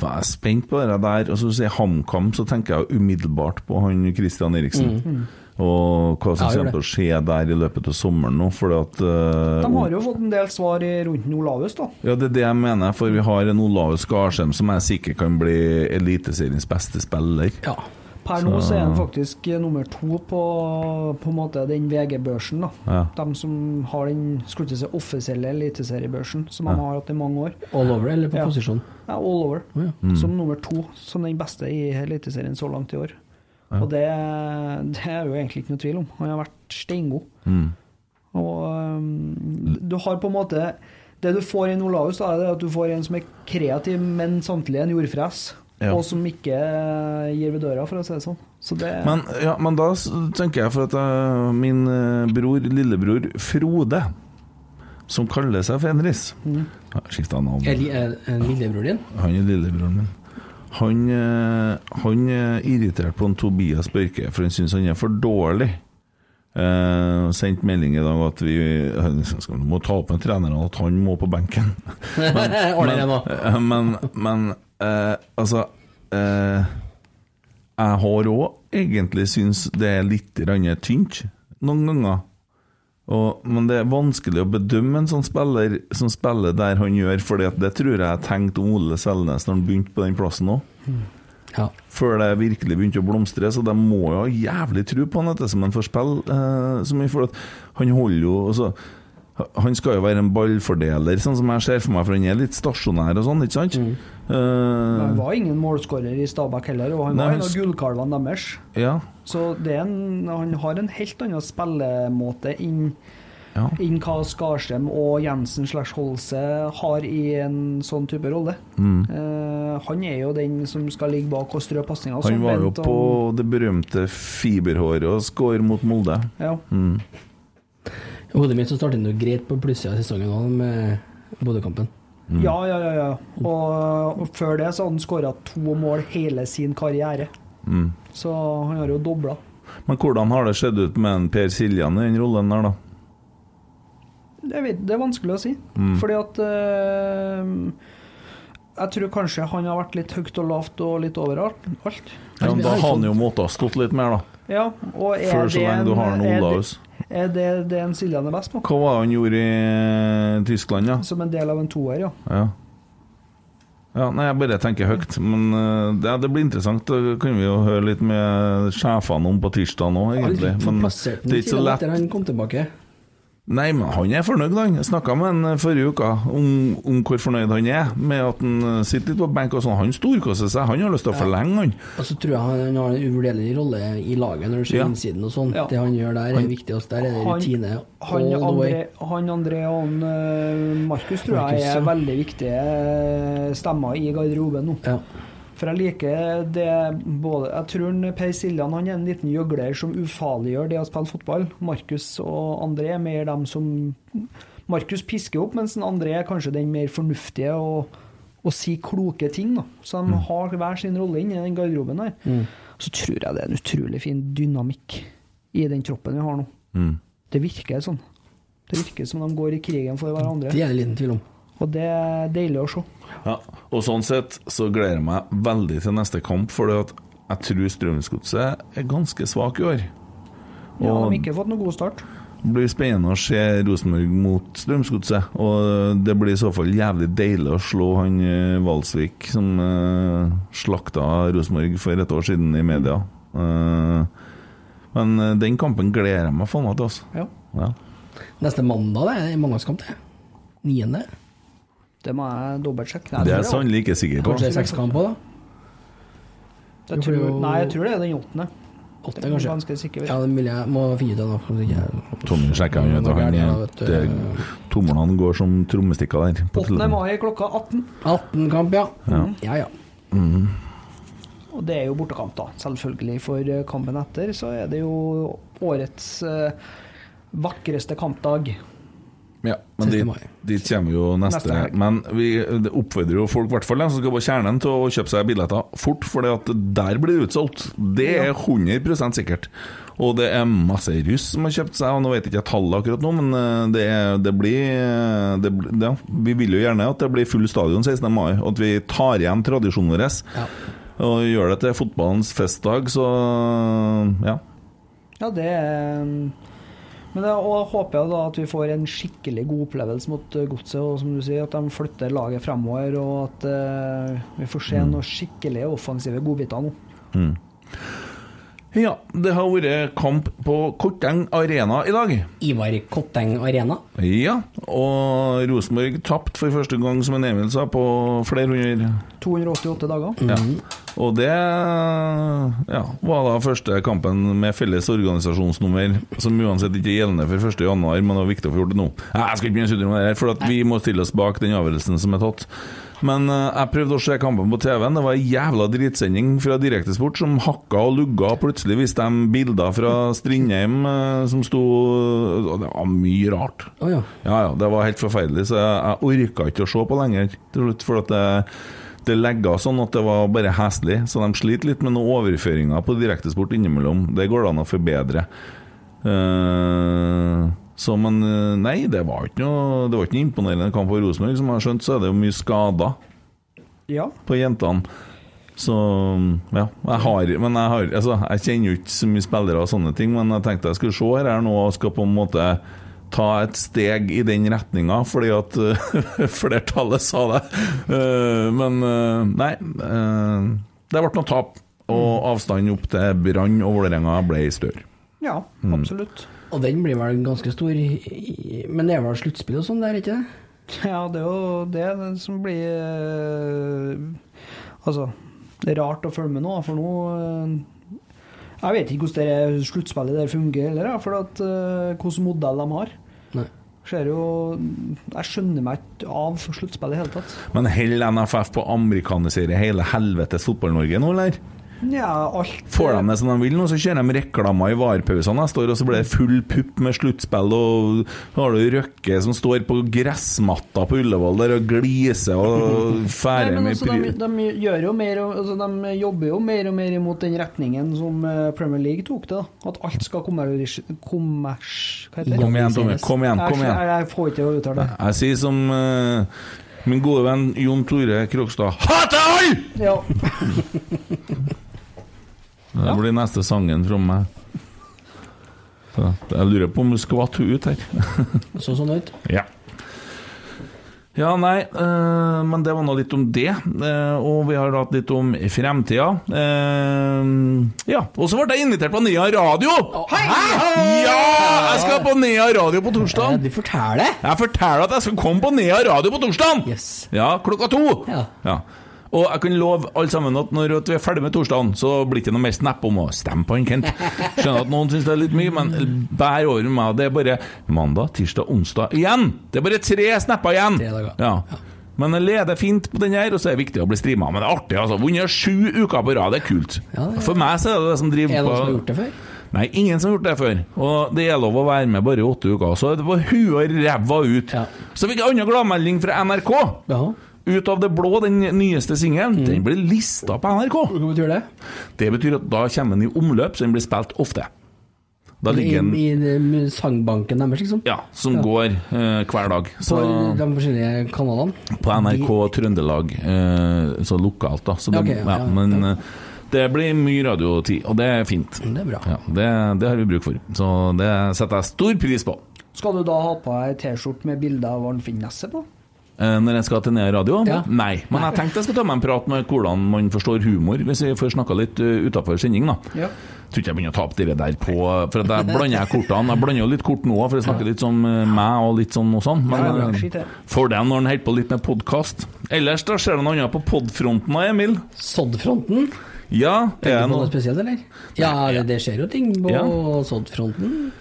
Da er jeg spent på det der. Og så sier HamKam, så tenker jeg umiddelbart på han Christian Eriksen. Og hva som Ja, kommer til å skje der i løpet av sommeren nå. fordi at uh, De har jo fått en del svar i- rundt Olaus, da. Ja, det er det jeg mener, for vi har en Olaus Garsheim som jeg sikkert kan bli Eliteseriens beste spiller. ja. Per nå så er han faktisk eh, nummer to på, på en måte den VG-børsen. da. Ja. De som har den skulle si, offisielle eliteseriebørsen, som de har hatt i mange år. All over, eller på Ja. posisjon? Ja, all over. Oh, ja. Mm. Som nummer to, som den beste i Eliteserien så langt i år. Og det, det er jo egentlig ikke noe tvil om. Han har vært steingod. Mm. Og um, du har på en måte Det du får i en Olaus, da, er det at du får en som er kreativ, men samtidig en jordfres. Ja. Og som ikke eh, gir ved døra, for å si det sånn. Så det Men, ja, men da tenker jeg for at jeg, min eh, bror, lillebror Frode, som kaller seg Fenris Mm. ja, Skifta navn. Er, er, er lillebror din? Han er lillebroren min. Han, eh, han er irritert på en Tobias Børke, for han syns han er for dårlig. Eh, sendt melding i dag at vi må ta opp med trenerne at han må på benken. men. Eh, men, men eh, altså eh, Jeg har òg egentlig syns det er litt tynt noen ganger. Og, men det er vanskelig å bedømme en sånn spiller som spiller der han gjør, for det tror jeg tenkte om Ole Selnes når han begynte på den plassen òg. Ja. Før det virkelig begynte å blomstre, så de må jo ha jævlig tro på han ettersom han får spille eh, så mye. For han holder jo altså, Han skal jo være en ballfordeler, sånn som jeg ser for meg, for han er litt stasjonær og sånn, ikke sant? Han Eh, var ingen målskårer i Stabæk heller, og han Nei, var en av gullkalvene deres. ja, Så det en, han har en helt annen spillemåte inn, ja. inn hva Skarsheim og Jensen slash Holse har i en sånn type rolle. Mm. Uh, han er jo den som skal ligge bak og strø pasninger. Han var jo på det berømte fiberhåret og score mot Molde. ja. Mm. I hodet mitt så startet det greit på plussida av sesongen òg, med Bodø-kampen. Mm. ja, ja, ja, ja. Og, og før det så hadde han skåra to mål hele sin karriere. Mm. Så han har jo dobla. Men hvordan har det sett ut med en Per Siljan i den rollen der, da? Jeg vet, det er vanskelig å si. Mm. Fordi at øh, Jeg tror kanskje han har vært litt høyt og lavt og litt overalt. Alt. Ja, men da har han jo måttet ha stått litt mer, da. Ja, og er Før så lenge du har en det- Olaus. Er det det en Siljan er best på? Hva var det han gjorde i Tyskland, Tyskland, ja? Som en del av en toer, ja. Ja. ja nei, jeg bare tenker høyt. Men ja, det, blir interessant. Det kan vi jo høre litt med sjefene om på tirsdag nå, egentlig. Men det er ikke så lett. han kom tilbake. Nei, men han er fornøyd, han. Jeg snakka med han forrige uke om, om hvor fornøyd han er med at han eh, sitter litt på benk og sånn. Han storkoser seg. Han har lyst til å forlenge, han. Og så tror jeg han, han har en uvurderlig rolle i laget når du ser Ja. innsiden og sånn. Ja. Det han gjør der, er viktig. Også. Der er det Han- rutine Han han. André, han André og han, eh, Markus tror jeg er ja. veldig viktige eh, stemmer i garderoben nå. Ja. For jeg liker det både Jeg tror Per Siljan han er en liten gjøgler som ufarliggjør det å spille fotball. Markus og André er mer dem som Markus pisker opp, mens André er kanskje den mer fornuftige og, og si kloke ting. da. Så de har hver sin rolle inni den garderoben her. Så tror jeg det er en utrolig fin dynamikk i den troppen vi har nå. Mm. Det virker sånn. Det virker som de går i krigen for hverandre. Det er det liten tvil om. Og det er deilig å se. Ja, og sånn sett så gleder jeg meg veldig til neste kamp, for jeg tror Strømsgodset er ganske svak i år. Ja, de har ikke fått noen god start. det blir spennende å se Rosenborg mot Strømsgodset, og det blir i så fall jævlig deilig å slå han eh, Valsvik som uh, slakta Rosenborg for et år siden i media. Uh, men eh, den kampen gleder jeg meg faen meg til, altså. Ja. Ja. Neste mandag det er mandagskamp, det. Niende. Det må jeg dobbeltsjekke. Det er jeg sannelig ikke sikker på. Kanskje det er seks kamper, da? Jeg tror, nei, jeg tror det er den åttende. Åtte, kanskje? Ganske sikker. Ja, det vil jeg må finne ut av nå. Tommy sjekker han, vet du. Han, det, tomlene går som trommestikker der. på 8. mai klokka 18. 18-kamp, ja. Ja. Ja ja. Og det er jo bortekamp, da. Selvfølgelig. For eh, kampen etter så er det jo årets eh, vakreste kampdag. Ja, men dit, dit kommer jo neste, Neste. Men vi oppfordrer jo folk, i hvert fall de som skal på Kjernen, til å kjøpe seg billetter fort, for der blir det utsolgt. Det er 100 sikkert. Og det er masse russ som har kjøpt seg, og nå vet jeg ikke tallet akkurat nå, men eh, det, det blir det, ja, Vi vil jo gjerne at det blir full stadion 16. mai, og at vi tar igjen tradisjonen vår. Ja. Og gjør det til fotballens festdag, så ja. Ja, det er Men da håper jeg da at vi får en skikkelig god opplevelse mot eh, Godset, og som du sier, at de flytter laget fremover, og at uh, vi får se noen skikkelig offensive godbiter nå. Ja, det har vært kamp på Korteng Arena i dag. Ivar Kotteng Arena. Ja, og Rosenborg tapte for første gang, som en Emil sa, på flere hundre 288 dager. ja. Og det ja, var da første kampen med felles organisasjonsnummer, som uansett ikke er gjeldende for 1. januar, men det var viktig å få gjort det nå. Ja, Jeg skal ikke begynne å sutre om det her, for at vi må stille oss bak den avgjørelsen som er tatt. Men eh, jeg prøvde å se kampen på TV-en. Det var en jævla dritsending fra Direktesport som hakka og lugga. Plutselig viste de bilder fra Strindheim eh, som sto og Det var mye rart. Oh, ja. Ja, ja, det var helt forferdelig, så jeg, jeg orka ikke å se på lenger til slutt, for at det, det legga sånn at det var bare heslig. Så de sliter litt med noen overføringer på direktesport innimellom. Det går det an å forbedre. Eh, så, men eh, nei, det var ikke noe Det var ikke noe imponerende kamp på Rosenborg. Som jeg har skjønt, så er det jo mye skader Ja. på jentene. Så ja, jeg har Men jeg har Altså, jeg kjenner jo ikke så mye spillere og sånne ting, men jeg tenkte jeg skulle se her, her nå og skal på en måte ta et steg i den retninga, fordi at eh, flertallet sa det. Eh, men nei. det ble noe tap, og avstanden opp til Brann og Vålerenga ble større. Ja, Mm. Og den blir vel ganske stor, men det er vel sluttspill og sånn der, ikke det? Ja, det er jo det som blir eh, Altså, det er rart å følge med nå, for nå eh, Jeg vet ikke hvordan det sluttspillet der fungerer heller, for at, eh, hvilken modell de har. Nei. Ser jo Jeg skjønner meg ikke av sluttspillet i det hele tatt. Men holder NFF på å amerikanisere hele helvetes Fotball-Norge nå, eller? Ja, alt Får de det som de vil nå, så kjører de reklamer i varpausene neste år, og så blir det full pupp med sluttspill, og så har du Røkke som står på gressmatta på Ullevål der og gliser og færer med altså, de, de, gjør jo mer, altså, de jobber jo mer og mer imot den retningen som eh, Premier League tok det. da. At alt skal kommers... kommers hva heter det? Kom igjen, Tommy. Kom igjen, kom igjen. jeg, jeg får ikke å uttale det. Jeg sier som uh, min gode venn Jon Tore Krogstad Hater alle! Ja. Det blir neste sangen fra meg. Så, jeg lurer på om du skvatt to ut her. Så sånn ut. Ja. Ja, nei, øh, men det var nå litt om det. eh, og vi har hatt litt om fremtida. Eh, ja, og så ble jeg invitert på Nea Radio! Hei! Ja! Jeg skal på Nea Radio på Ja, torsdag. du forteller! Jeg forteller at jeg skal komme på Nea Radio på torsdag! Yes. Ja, klokka to. Ja. Ja. Og jeg kan love alle sammen at når vi er ferdig med torsdagen, så blir det ikke noe mer snap om å stemme på en Kent. Skjønner at noen syns det er litt mye, men bær over med meg. Det er bare mandag, tirsdag, onsdag igjen! Det er bare tre snapper igjen! Ja. Men jeg leder fint på den her, og så er det viktig å bli streama. Men det er artig, altså. Vunnet sju uker på rad, det er kult. Er- For meg så er det det som driver Er det på noen som har gjort det før? Nei, ingen som har gjort det før. Og det er lov å være med bare i åtte uker. Så det var huet og ræva ut. Ja. Så fikk jeg annen gladmelding fra NRK. Ja. Ut av det blå, den nyeste singelen. Mm. Den blir lista på NRK. Hva betyr det? Det betyr at da kommer den i omløp, så den blir spilt ofte. Da ligger den I, i den sangbanken deres, liksom? Ja, som Ja. går eh, hver dag. Så På de forskjellige kanalene? på NRK Trøndelag, eh, så lokalt, da. Så det, okay, ja, ja, men eh, det blir mye radiotid, og det er fint. Det er bra. Ja, det, det har vi bruk for. Så det setter jeg stor pris på. Skal du da ha på deg T-skjorte med bilde av Arnfinn Nesset på? Eh, Når jeg skal til Nea Radio? Ja. Nei. Men jeg tenkte jeg skal ta meg en prat med hvordan man forstår humor, hvis vi får snakka litt uh, utafor sending, da. Ja. Tror ikke jeg begynner å ta opp det der på For jeg blander jeg kortene. Jeg blander jo litt kort nå, for jeg snakker litt som eh, meg og litt sånn og sånn. Men Ja, eh, det. fordelen når en holder på litt med podkast Ellers da skjer det noe annet på podfronten da, Emil? Sodd-fronten? Ja, er det noe spesielt, eller? Ja, det, det skjer jo ting på Ja. Sodd-fronten.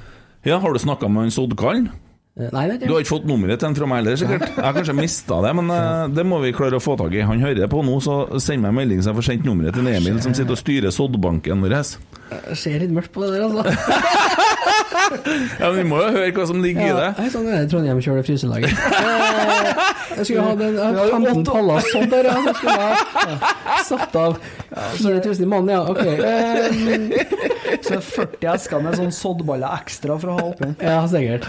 Ja, Har du snakka med han Soddkallen? Eh, Nei, det Du er har ikke ikke fått nummeret til en fra meg heller, sikkert? Jeg har kanskje mista det, men eh, det må vi klare å få tak i. Han hører det på nå, så send meg en melding så jeg får sendt nummeret til Emil, som sitter og styrer soddbanken vår. Jeg ser litt mørkt på det der, altså. Ja, men Vi må jo høre hva som ligger i det. Hei, sånn er det Trondheim kjører fryselaget. Eh, Jeg skulle ha den, jeg har 15 paller sånn der, ja. Så skulle jeg ha satt av 4000 i måneden, ja. Ok. Så 40 esker med sånn soddballer ekstra for å ha oppi. Ja, sikkert.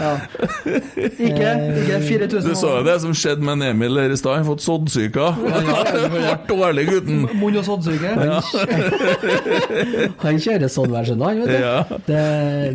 Ikke, ikke 4000. Du så jo det som skjedde med en Emil der i stad. Han har fått soddsyka. Han ble dårlig, gutten. Munn- og soddsuge. Han kjører sånn hver søndag, vet du. Ja. Det,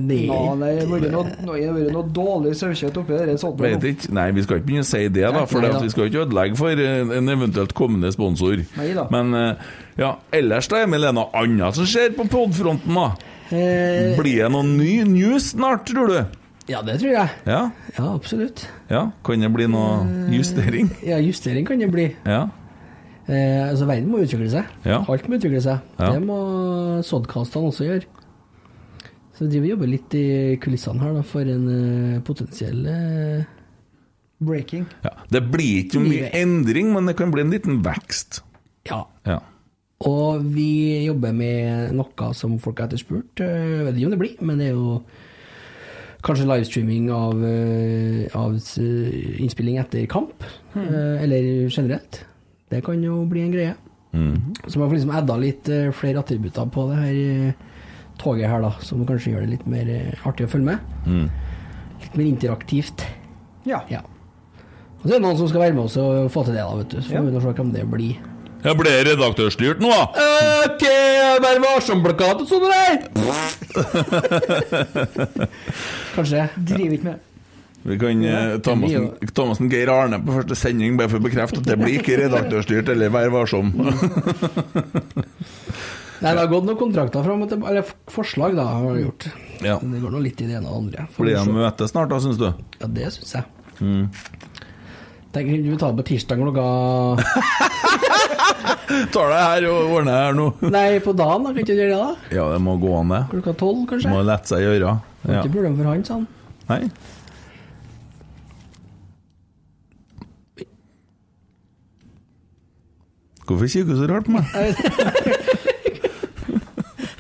nei. Ja, nei, det har vært noe, dårlig sauekjøtt oppi der. Vet ikke. Nei, vi skal ikke begynne å si det, da. For vi skal ikke ødelegge for eh, en eventuelt kommende sponsor. Nei da. Men eh, ja, ellers da, Emil, er det noe annet som skjer på podfronten, da? eh, Blir det noe ny news snart, tror du? ja, det tror jeg. Ja? Ja, absolutt. ja? Kan det bli noe justering? Ja, justering kan det bli. Ja? Eh, altså, verden må utvikle seg. Ja. Alt må utvikle seg. Ja. Det må sodkastene også gjøre. Så vi driver jobber litt i kulissene her da, for en uh, potensiell uh, Breaking. ja. Det blir ikke mye endring, men det kan bli en liten vekst. Ja. Ja. Og vi jobber med noe som folk har etterspurt. Eh, Jeg vet ikke om det blir, men det er jo kanskje livestreaming av, eh, av innspilling etter kamp. Mm. Eller generelt. Det kan jo bli en greie. Så man får liksom adda litt flere attributter på det her toget her, da, som kanskje gjør det litt mer artig å følge med. Litt mer interaktivt. Ja. Ja. Og så er det noen som skal være med oss og få til det, da, vet du. Så får vi nå se hvem det blir. Jeg ble redaktørstyrt nå, da! Ok, Vær varsom-plakat og sånn der! Kanskje. Driver ikke med Vi kan eh, ta med oss en- ta med oss en Geir Arne på første sending bare for å bekrefte at det blir ikke redaktørstyrt eller Vær varsom. Nei, det har gått noen kontrakter fram og tilbake, eller forslag, da, har det gjort. Ja. Men Det går nå litt i det ene og det andre. Blir de møtes møte snart, da, syns du? Ja, det syns jeg. Tenk, vi tar det på tirsdag klokka Tar det her og ordner her nå. Nei, på dagen, da. Kan ikke du gjøre det, da? Ja, det må gå an, det. Klokka tolv, kanskje? Må lette seg gjøre. Ja. Ikke problem for han, sa han. Nei? Hvorfor kikker du så rart på meg?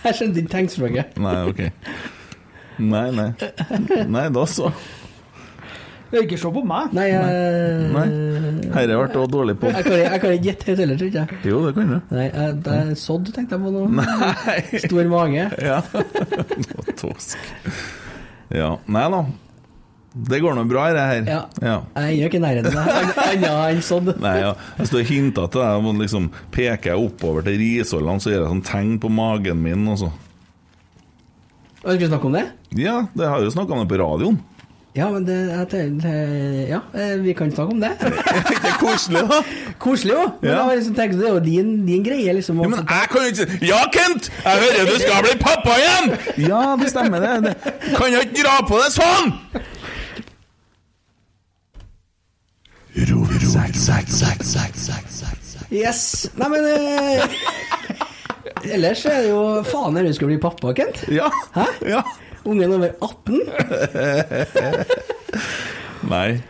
Jeg skjønte ikke tegnspråket. Nei, ok. Nei, nei. Nei, da så. Ikke se på meg. Nei, jeg Nei. Herre ble også dårlig på. Jeg kan, jeg kan ikke gjette helt heller, tror jeg. Jo, det kan du. Nei, jeg, jeg sådd, tenkte jeg på nå. Nei. Stor mage. Ja. Nå, Tosk. Ja. Nei da. Det går nå bra, det her. Ja. ja. Jeg er ikke i nærheten av det. Annet enn sådd. Nei, ja. Står og hinter til deg, og liksom peker jeg oppover til risollene, så gjør jeg sånn tegn på magen min. Og så. Skal vi snakke om det? Ja, det har jo snakka om det på radioen. Ja, men det, jeg det- Ja, eh, vi kan snakke om det. Det er koselig, da. Koselig jo. Men Ja. jeg har liksom tenkt, det er jo din, din greie, liksom. Ja, men jeg kan jo ikke si Ja, Kent! Jeg hører du skal bli pappa igjen! Ja, det stemmer, det. det. Kan jeg ikke dra på det sånn? Yes! Nei, men eh, Ellers er det jo faen når du skal bli pappa, Kent. Ja. Hæ? ja. Ungen over 18 Nei,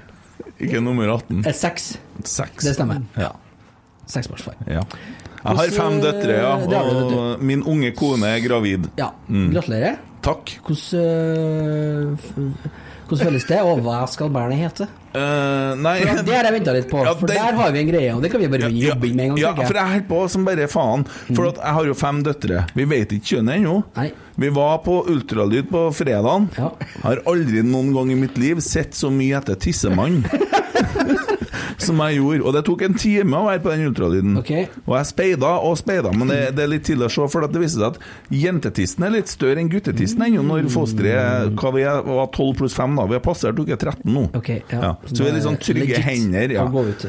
ikke nummer 18. er 6. Seks. Det stemmer. Ja. Seksbarnsfar. ja. Jeg har fem døtre, ja. Og min unge kone er gravid. Ja. Mm. Gratulerer. Takk. Hvordan, eh, hvordan føles det, og hva skal barnet hete? Uh, nei For Det har jeg venta litt på, Ja, for det- der har vi en greie, og det kan vi bare begynne ja, jobbe med en gang. Ja, for jeg holder på som bare faen. For at jeg har jo fem døtre. Vi vet ikke kjønnet ennå. Vi var på ultralyd på fredagen. Ja. Har aldri noen gang i mitt liv sett så mye etter tissemann som jeg gjorde. Og det tok en time å være på den ultralyden. Okay. Og jeg speida og speida, men det, det er litt tidlig å se, for det viser seg at jentetissen er litt større enn guttetissen ennå, når fosteret hva vi er, var 12 pluss 5 da. Vi har passert uke 13 nå. Okay, ja. Så vi er litt sånn trygge hender. Ut.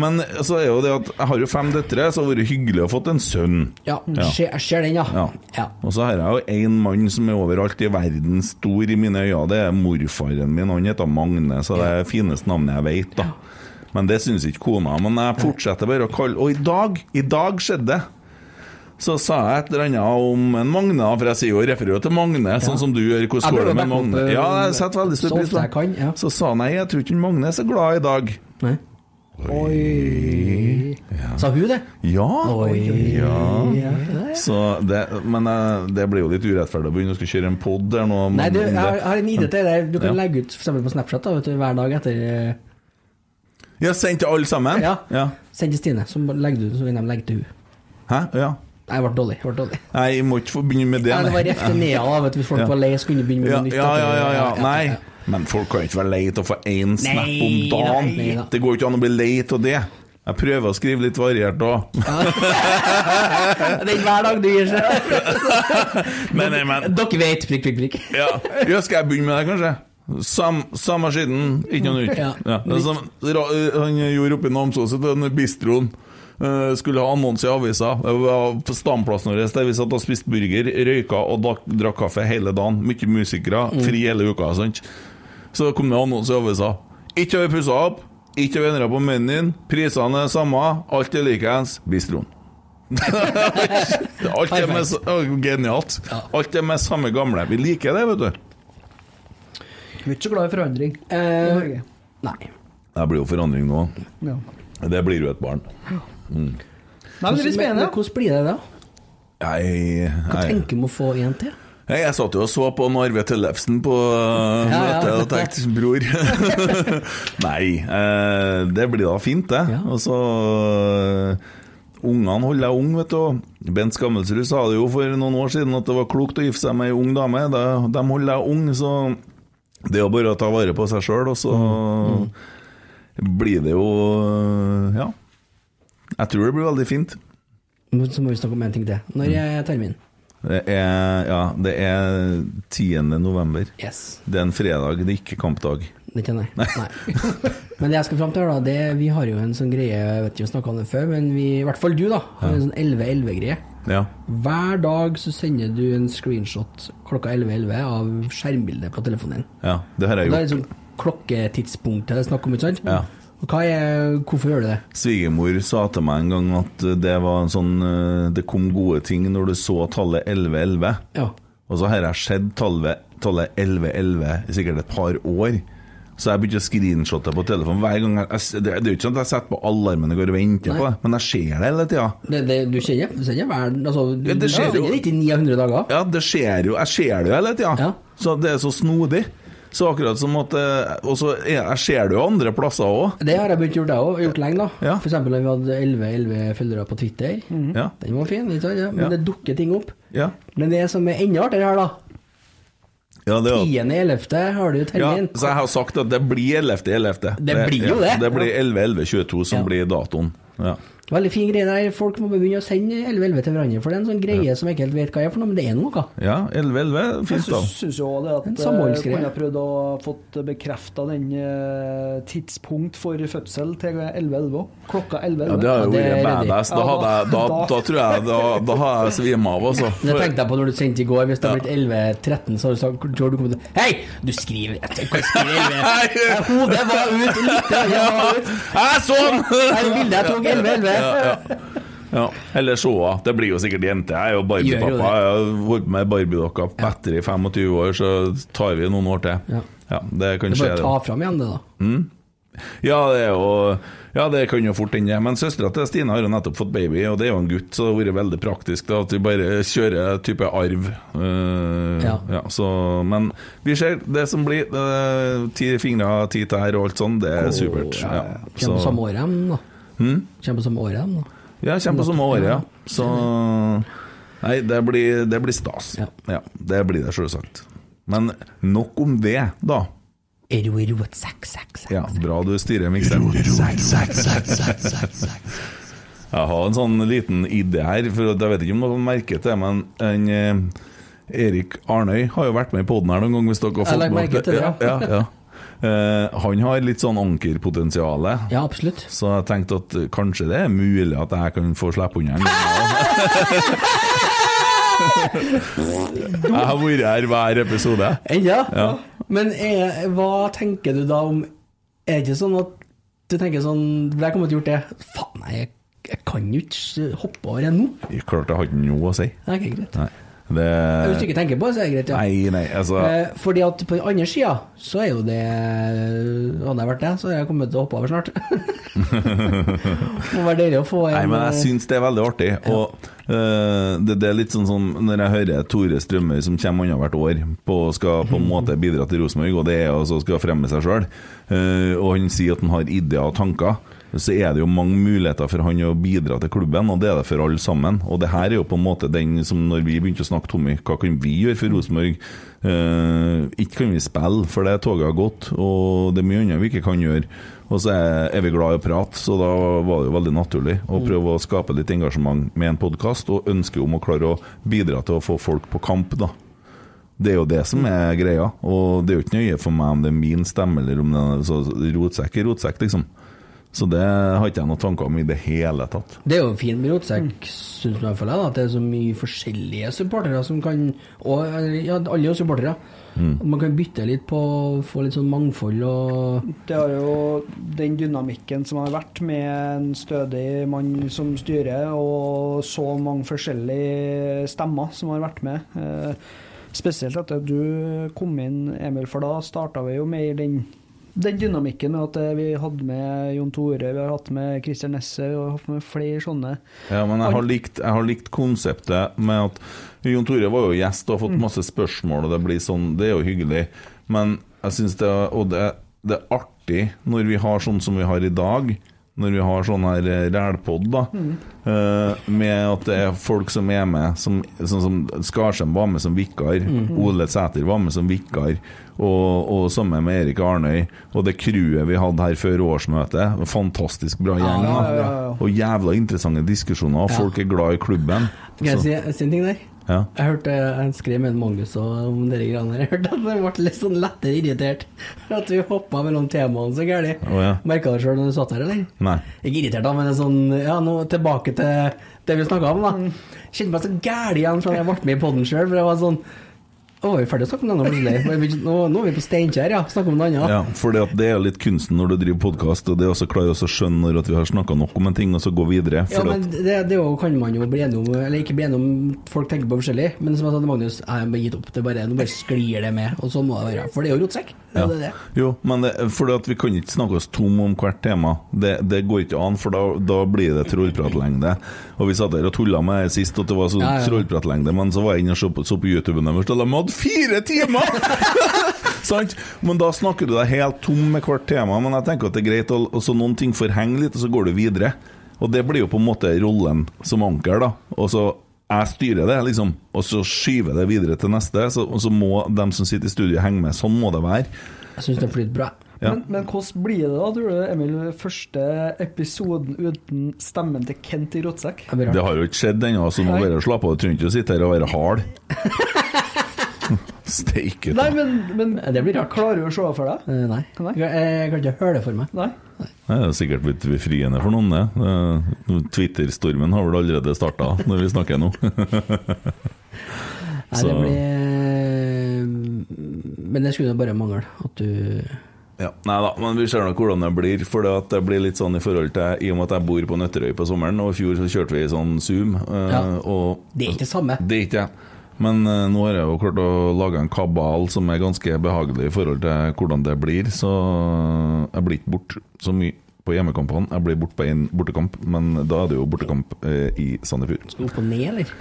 Men så er jo det at jeg har jo fem døtre, så det har vært hyggelig å fått en sønn. Ja, jeg ser den, ja. Ja. ja. Og så har jeg jo én mann som er overalt i verden, stor i mine øyne. Det er morfaren min. Han heter Magne, så det er det fineste navnet jeg vet, da. Men det syns ikke kona. Men jeg fortsetter bare å kalle Og i dag, i dag skjedde det. Så sa jeg et eller annet om en Magne, for jeg sier jo refererer jo til Magne, sånn som du gjør. Hvordan går det med Magne? Ja, jeg setter veldig så stor pris på det. ja. Så sa han nei, jeg tror ikke Magne er så glad i dag. Nei. Oi. Sa hun det? Ja! Oi. ja. Ja. Så det, men eh, det blir jo litt urettferdig å begynne å kjøre en pod der nå. Nei, du, jeg har, det- en idé til deg. Du kan Ja. legge ut for eksempel på Snapchat da, vet du, hver dag etter eh, Ja, sendt til alle sammen? Ja. ja. Send til Stine, så legger du, så kan de legge til hun Hæ? Ja. Nei, jeg ble dårlig. Jeg ble dårlig. Nei, jeg må ikke få begynne med det. Nei, det var nei. ref til Nea, vet du, hvis folk Ja. var lei, så kunne de begynne med Ja, nytt. ja, ja, ja, Nei. Men folk kan ikke være lei av å få én snap om dagen. nei, nei. Det går ikke an å bli lei av det. Jeg prøver å skrive litt variert òg. Det er hver dag du gir seg. Men, men Dere vet, prikk, prikk, prikk. ja. ja, skal jeg begynne med det, kanskje? Sam, samme skitten, ikke noe nytt. Ja. Ja. Det som, han gjorde oppe i Namsos, den bistroen. eh, skulle ha annonse i avisa. Stamplassen på vår der vi satt og spiste burger, røyka og drakk, kaffe hele dagen. Mye musikere, fri hele uka. Sant? Så kom det annonse i avisa. Ikke har vi pussa opp, ikke har vi endra på menyen, prisene er samme, alt er likeens. Bistroen. alt er med, genialt. Alt er med samme gamle. Vi liker det, vet du. Vi er ikke så glad i forandring i Eh, Norge. nei. Det blir jo forandring nå. Ja. Det blir jo et barn. Nei, men det blir spennende. Hvordan blir det da? Jeg, Hva tenker du om å få en til? jeg, jeg satt jo og så på Arve Tellefsen på møtet Ja, ja. og tenkte bror Nei, eh, det blir da fint, det. Ja. Og så uh, Ungene holder deg ung, vet du. Bent Skammelsrud sa det jo for noen år siden at det var klokt å gifte seg med ei ung dame. De, de holder deg ung, så det er jo bare å ta vare på seg sjøl, og så Mm, blir det jo Ja. Jeg tror det blir veldig fint. Så må vi snakke om en ting til. Når er termin? Det er, ja, det er 10. november. Yes. Det er en fredag, det er ikke kampdag. Det kjenner jeg. Nei. Men det jeg skal fram til, da, det, vi har jo en sånn greie Jeg vet ikke om vi snakka om det før, men vi, i hvert fall du, da, har en sånn 11-11-greie. Ja. Hver dag så sender du en screenshot klokka 11.11 av skjermbildet på telefonen din. ja, det har jeg gjort. Det er liksom klokketidspunktet det er snakk om, ikke sant? Ja. Er, hvorfor gjør du det? Svigermor sa til meg en gang at det var en sånn eh, Det kom gode ting når du så tallet 1111. Ja. Og så har jeg sett tallet 1111 i sikkert et par år. Så jeg begynte å screenshotte på telefonen hver gang. Jeg, jeg, det, det er jo ikke sånn at jeg setter på alarmen og går og venter på det, men jeg ser det hele tida. Det, det, du kjenner, hver altså, du, Ja, det skjer jo. ikke i 900 dager. Ja, det skjer jo. Jeg ser det jo hele tida. Ja. Så det er så snodig. Så akkurat som at eh, Og så er- jeg ser det jo andre plasser òg. Det har jeg begynt å gjøre, jeg òg. Gjort lenge, da. Ja. Eksempel når vi hadde 11-11 følgere på Twitter. Ja. Den var fin, ikke sant? Ja. Men Ja. det dukker ting opp. Ja. Men det som er enda artigere her, da Ja, det er, 10.11. har du ja, termin. så jeg har sagt at det blir 11.11. Det blir jo det. Det blir 11.11.22 som Ja. blir datoen. Ja. Veldig fin greie der. Folk må begynne å sende 11-11 til hverandre. For det er en sånn greie som jeg ikke helt vet hva er for noe, men det er noe. Ja, 11-11, fint da. Jeg syns jo det at samholdsgreie. har kunne ha prøvd å fått bekrefta den eh, tidspunkt for fødsel til 11.11 òg. Klokka 11.11. Ja, det har jo Ja, det vært badass. Da, hadde jeg, da, da- da tror jeg Da, da har jeg svima av, altså. Det tenkte jeg på når du sendte i går. Hvis det hadde blitt 11-13, så hadde du sagt tror du kommer til Hei! Du skriver Jeg tenker, ikke å skrive Hodet var ut litt. Ja, var ut. Jeg så den! Det er bildet jeg tok 11-11. Ja, ja. ja. Eller så Det blir jo sikkert jente. Jeg er jo Barbie-pappa. Jeg har på med Barbie-dokka etter i 25 år, så tar vi noen år til. Ja. Ja, det kan skje, bare ta fram igjen det, da. Ja, det er jo Ja, det kan jo fort hende. Men søstera til Stine har jo nettopp fått baby, og det er jo en gutt, så det har vært veldig praktisk da, at vi bare kjører type arv. Uh, Ja. så, men vi ser det som blir. Uh, ti fingre, ti tær og alt sånn, det er supert. Ja, ja. så- samme året, dem, da. Kommer på samme året, dem, da. Ja, kommer på samme året, ja. Så Nei, det blir, det blir stas. Ja. Ja, det blir det, selvsagt. Men nok om det, da. Ja, bra du styrer mikseren. Jeg har en sånn liten idé her, for jeg vet ikke om dere merker det, men en, eh, Erik Arnøy har jo vært med i poden her noen gang, hvis dere har fått med merke dere til det, ja. ja, ja. Eh, han har litt sånn ankerpotensial, Ja, absolutt. så jeg tenkte at eh, kanskje det er mulig at jeg kan få slippe unna en. Jeg har vært her hver episode. Ja. Ja. Men er, hva tenker du da om Er det ikke sånn at du tenker sånn jeg kommer til å gjort det. Faen, jeg, jeg kan jo ikke hoppe over ennå. nå. Klart jeg hadde noe å si. Ikke greit. Nei. Det Hvis du ikke tenker på det, så er det greit. Ja. Nei, nei, altså Eh, fordi at på den andre sida så er jo det Hadde jeg vært det, så hadde jeg kommet til å hoppe over snart. Må være deilig å få en Nei, men jeg eh, syns det er veldig artig. Og uh, det, det er litt sånn som når jeg hører Tore Strømøy som kommer annethvert år på skal på en måte bidra til Rosenborg, og det er å skal fremme seg sjøl, og han sier at han har ideer og tanker. Så er det jo mange muligheter for han å bidra til klubben, og det er det for alle sammen. Og det her er jo på en måte den som når vi begynte å snakke, Tommy, hva kan vi gjøre for Rosenborg? Eh, ikke kan vi spille, for det toget har gått, og det er mye annet vi ikke kan gjøre. Og så er, vi glad i å prate, så da var det jo veldig naturlig å prøve å skape litt engasjement med en podkast, og ønske om å klare å bidra til å få folk på kamp, da. Det er jo det som er greia, og det er jo ikke nøye for meg om det er min stemme eller om det er så rotsekk er rotsekk, liksom. Så det har ikke jeg noen tanker om i det hele tatt. Det er jo fint med rotsekk, syns jeg i hvert fall. jeg, At det er så mye forskjellige supportere som kan Og ja, alle er jo supportere. Mm. Man kan bytte litt på få litt sånn mangfold og Det har jo den dynamikken som har vært med en stødig mann som styrer, og så mange forskjellige stemmer som har vært med. Eh, spesielt etter at du kom inn, Emil, for da starta vi jo mer den, den dynamikken med at eh, vi hadde med Jon Tore, vi har hatt med Christian Nesse, vi har hatt med flere sånne. Ja, men jeg har likt, jeg har likt konseptet med at Jon Tore var jo gjest og har fått masse spørsmål, og det blir sånn Det er jo hyggelig. Men jeg syns det, og det, det er artig når vi har sånn som vi har i dag. Når vi har sånn her eh, rælpod, da, eh, med at det er folk som er med, som, sånn som Skarsheim var med som vikar, Ole Sæter var med som vikar, og, og sammen med Erik Arnøy, og det crewet vi hadde her før årsmøtet. Fantastisk bra gjeng. ja, ja, ja. Og jævla interessante diskusjoner, og folk er glad i klubben. Kan jeg si, si en ting der? ja. Jeg hørte jeg skrev med Magnus om de greiene der. Jeg hørte at jeg ble litt sånn lettere irritert. At vi hoppa mellom temaene så gærent. Oh, ja. Merka du sjøl når du satt her, eller? Nei. Ikke irritert, da, men sånn Ja, nå tilbake til det vi snakka om, da. Kjente meg så gæren igjen fra jeg ble med i poden sjøl, for jeg var sånn Å, vi vi ferdig å snakke om noe plutselig? Nå, nå er vi på Steinkjer, ja. Snakke om noe annet. Ja, for det, er litt kunsten når du driver podkast, og det er også klare å skjønne når at vi har snakka nok om en ting, og så gå videre. Ja, men det, det er jo, kan man jo bli enig om, eller ikke bli enig om folk tenker på forskjellig, men som jeg sa til Magnus, jeg har gitt opp. Det er bare, nå bare sklir det med, og sånn må det være. For det er jo rotsekk. Ja. det det. Jo, men det, vi kan ikke snakke oss tom om hvert tema. Det, det går ikke an, for da, da blir det trollpratlengde. Og vi satt der og tulla med det sist, at det var sånn Ja, ja. trollpratlengde, men så var jeg inne og så på, så på YouTuben deres, og de hadde fire timer! Sant? Men da snakker du deg helt tom med hvert tema. Men jeg tenker at det er greit, og så noen ting forhenger litt, og så går du videre. Og det blir jo på en måte rollen som anker, da. Og så jeg styrer det, liksom, og så skyver det videre til neste. Så, og så må dem som sitter i studio, henge med. Sånn må det være. Jeg syns det flyter bra. Ja. Men, men hvordan blir det da, tror du, Emil, første episoden uten stemmen til Kent i rotsekk? Det Det har jo ikke skjedd ennå, så nå bare slapp av. Du trenger ikke å sitte her og være hard. Steike Nei, men, men Det blir rart. klarer du å se det for deg? Eh, Nei. Nei. Jeg, jeg kan ikke høre det for meg. Nei? Det er sikkert blitt befriende for noen, det. Eh, Twitter-stormen har vel allerede starta, når vi snakker nå. Nei, det blir Men det skulle jo bare mangle at du Ja, Nei da, men vi ser nok hvordan det blir. For det, at det blir litt sånn i forhold til I og med at jeg bor på Nøtterøy på sommeren, og i fjor så kjørte vi sånn Zoom. eh, Ja. og Det er ikke det samme. Det er ikke jeg. Men uh, nå har jeg jo klart å lage en kabal som er ganske behagelig i forhold til hvordan det blir, så jeg blir ikke bort så mye på hjemmekampene. Jeg blir bort på en bortekamp, men da er det jo bortekamp uh, i Sandefjord. Skal du opp og ned, eller?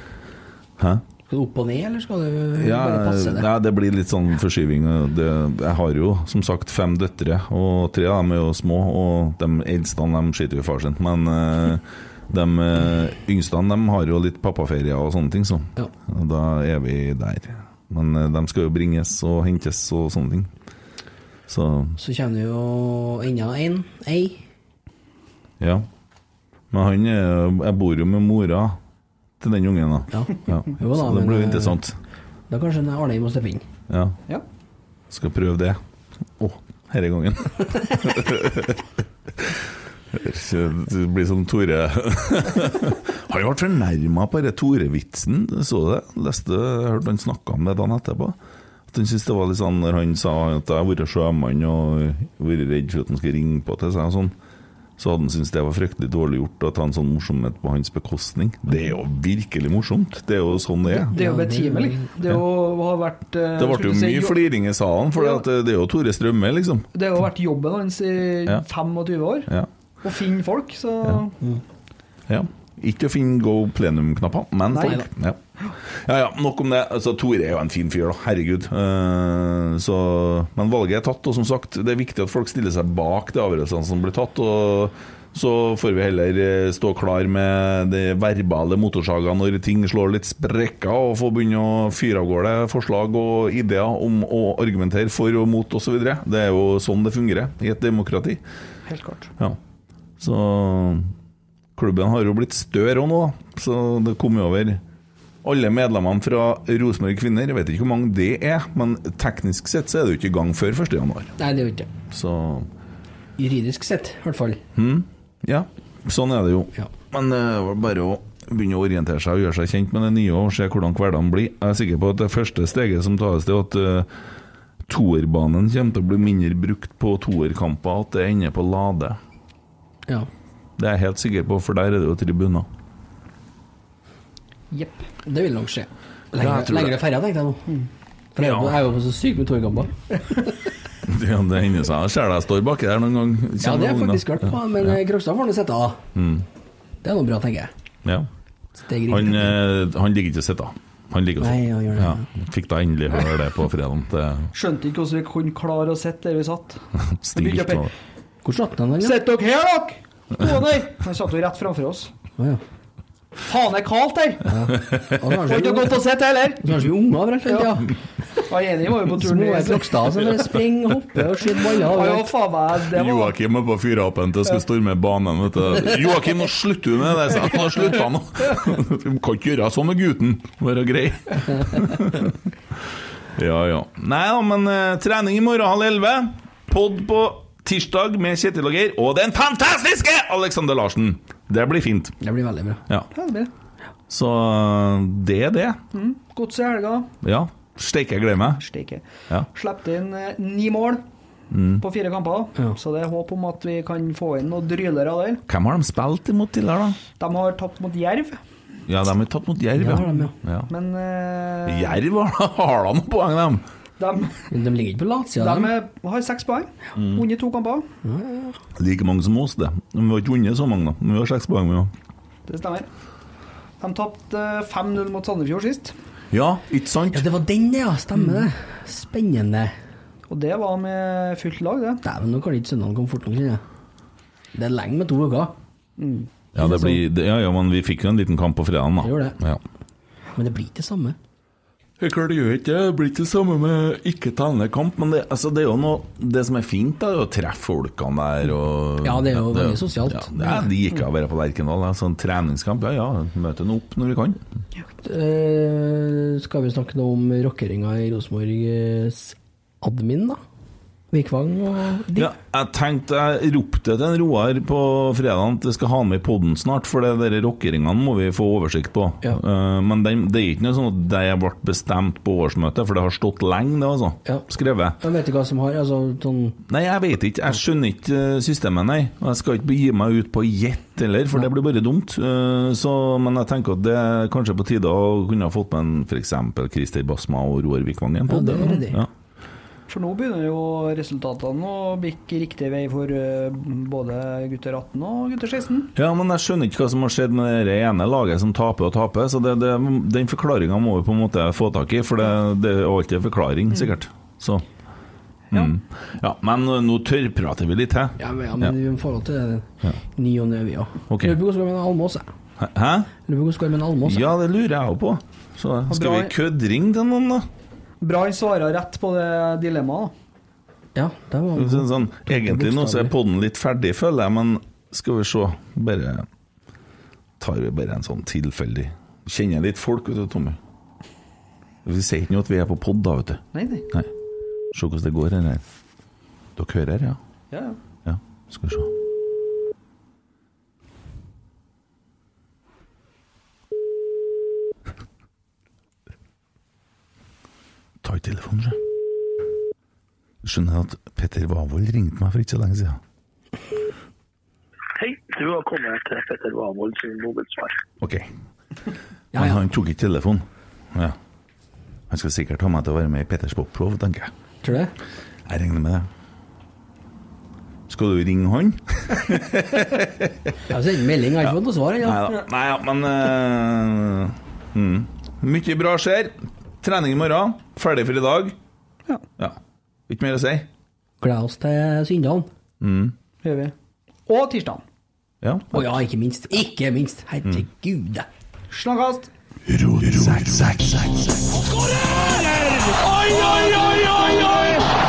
Hæ? Skal du opp og ned, eller skal du Ja, bare passe det? Ja, det blir litt sånn forskyving. Det, jeg har jo som sagt fem døtre, og tre av dem er jo små. Og de eldste de skyter jo i far sin. Men eh, de eh, yngste de har jo litt pappaferier og sånne ting, så Ja. Da er vi der. Men eh, de skal jo bringes og hentes og sånne ting. Så Så kommer det jo enda en, ei. ja. Men han Jeg bor jo med mora til den ungen, da. Ja. Ja. Jo da, Så det blir jo eh, interessant. Da kanskje Arne må steppe inn. Ja. Ja. Skal prøve det. Å, denne gangen. Det blir som Tore Han ble fornærma på denne Tore-vitsen, så du det? Leste, hørte han snakka om det dagen etterpå. At han syntes det var litt sånn når han sa at jeg har vært sjømann og vært redd for at han skal ringe på til seg og sånn. Så hadde han syntes det var fryktelig dårlig gjort å ta en sånn morsomhet på hans bekostning. Det er jo virkelig morsomt. Det er jo sånn det er. Det er jo betimelig. Det jo- har vært eh, Det ble jo mye fliring i salen, for Ja. det er jo Tore Strømme, liksom. Det har jo vært jobben hans i Ja. 25 år. Ja. Å finne folk, så Ja. Ikke å finne go plenum-knapper, men Nei folk. Ja. ja ja, nok om det. Altså, Tore er jo en fin fyr, da. Herregud. Uh, så, men valget er tatt, og som sagt, det er viktig at folk stiller seg bak de avgjørelsene som blir tatt. og så får vi heller eh, stå klar med det verbale motorsaga når ting slår litt sprekker, og få begynne å fyre av gårde forslag og ideer om å argumentere for og mot osv. Det er jo sånn det fungerer i et demokrati. helt klart. Ja. Så klubben har jo blitt større òg nå. Så det kom jo over alle medlemmene fra Rosenborg Kvinner. Jeg vet ikke hvor mange det er, men teknisk sett så er det jo ikke i gang før 1. januar. Nei, det er jo ikke det. Så Juridisk sett, i hvert fall. ja, sånn er det jo. Ja. Men det var bare å begynne å orientere seg og gjøre seg kjent med det nye og se hvordan hverdagen blir. Jeg er sikker på at det første steget som tas, det er at uh, toerbanen kommer til å bli mindre brukt på toerkamper, at det ender på Lade. Ja. Det er jeg helt sikker på, for der er det jo tribuner. Jepp. Det vil nok skje. Ja, Lengre, tror lengre ferja, tenkte jeg nå. For jeg er jo- Ja. jeg er jo så syk med toerkamper. Ja, det hender seg. Jeg ser deg står baki der noen gang. Ja, det har jeg faktisk vært på, men ja. Krokstad får nå sitte, av. Mm. Det er noe bra, tenker jeg. Ja. Han, eh, han ligger ikke og sitter. Han ligger og Nei. Ja. Fikk da endelig høre det på fredag. Skjønte ikke hvordan vi kunne klare å sitte der vi satt. stilt Hvor satt han, han? ja? Dere her, dere! Gå ned! Han satt jo rett framfor oss. Ah, ja. Faen, det er kaldt her! Så har ikke godt å sitte heller! Kanskje vi unger overalt hele tida. Ja, Jenny var jo på tur Små. Krokstad som bare springer, hopper og skyter baller. Ja, ja, faen meg, det var Joakim er på fyrapen til å skal storme banen. Vet du. Joakim, nå slutter du med det! Så han har slutta nå! Du kan ikke gjøre sånn med gutten. Være grei. Ja, ja. Nei da, men eh, trening i morgen halv elleve. Pod på tirsdag med Kjetil og Geir. Og den fantastiske Alexander Larsen! Det blir fint. Det blir veldig bra. Ja. Ja, det blir. Så eh, det er det. Godset i helga. Ja. Steike, jeg gleder meg. Steike. Ja. Slepte inn eh, ni mål på fire kamper, Ja. så det er håp om at vi kan få inn noen drylere der. Hvem har de spilt imot tidligere, da? De har tapt mot Jerv, Ja, de har tatt mot Jerv, Ja, ja. men eh, Jerv har, har da noen poeng, dem. De, De ligger ikke på latsida, de de. har seks poeng. Vunnet to kamper. Like mange som oss, det. Men vi har ikke vunnet så mange, da. Men vi har seks poeng, vi òg. Det stemmer. De tapte eh, 5-0 mot Sandefjord sist, Ja, ikke sant? Ja, det var den, ja. Stemmer det. Spennende. og det var med fullt lag, det. Dæven, nå kan ikke søndagen komme fort nok, kjenner jeg. Det er lenge med to uker. Ja, det blir, det, ja, ja, men vi fikk jo en liten kamp på fredagen, da. Det gjør det. Ja. Men det blir ikke det samme. Det er klart det gjør ikke det. Det blir ikke det samme med ikke tellende kamp, men det, altså, det er jo noe Det som er fint, da, er å treffe folkene der og Ja, det er jo veldig sosialt. Ja, det gikk liker å være på Lerkendal. Sånn treningskamp, ja ja, møte nå opp når vi kan. Eh, skal vi snakke noe om rockeringa i Rosenborgs admin, da? Vikvang og de? Ja, jeg tenkte jeg ropte til en Roar på fredag at jeg skal ha han med i poden snart, for det der rockeringene må vi få oversikt på. Ja. Uh, men det, det er ikke noe sånn at det ble bestemt på årsmøtet, for det har stått lenge, det, altså. Ja. Skrevet. Jeg vet ikke hva som har altså, sånn Nei, jeg vet ikke. Jeg skjønner ikke eh, systemet, nei. Og jeg skal ikke begi meg ut på gjett heller, for det blir bare dumt. Uh, Så, men jeg tenker at det er kanskje på tide å kunne ha fått med f.eks. Christer Basma og Roar Vikvang på Ja, det er det. Ja. For nå begynner jo resultatene å bikke riktig vei for eh, både gutter 18 og gutter 16. Ja, men jeg skjønner ikke hva som har skjedd med det ene laget som taper og taper. Så det, det, Den forklaringa må vi på en måte få tak i, for det, det er alltid en forklaring, sikkert. Så Ja. mm. ja, Men nå tørrprater vi litt hæ? Ja, men, ja, men i forhold til Ja. ny og vi òg. Lurer på hvordan det går med en almås, jeg. Hæ? Lurer på hvordan det går med en almås. Ja, det lurer jeg òg på. Så skal vi køddringe til noen, da? Bra han svarer rett på det dilemmaet. da. Ja, det var Sånn, sånn, egentlig nå så er podden litt ferdig, føler jeg, men skal vi se Bare tar vi bare en sånn tilfeldig Kjenner litt folk, vet du, Tommy. Vi sier ikke noe at vi er på pod, da, vet du. Nei, nei. Nei. Se hvordan det går her. Dere hører, ja? Ja, ja. Ja, skal vi se. Ta i telefonen, sjø. Skjønner at Petter Wavold ringte meg for ikke så lenge siden. Hei, du har kommet til Petter Wavold sin mobilsvar. Ok. Ja, Men han tok ikke telefonen. Ja. Han skal sikkert ha meg til å være med i Petters Poplov, tenker jeg. Tror du det? Jeg regner med det. Skal du ringe han? Jeg har sendt melding, jeg har ikke fått noe svar ennå. Nei da. Ja, men uh, mm. Mye bra skjer. Trening i morgen. Ferdig for i dag. Ja. Ikke mer å si. Gleder oss til Sunndalen. Mm. Gjør vi. Og tirsdagen. Ja. Å ja, ikke minst. Ikke minst. Herregud. Oi, oi, Oi, oi, oi!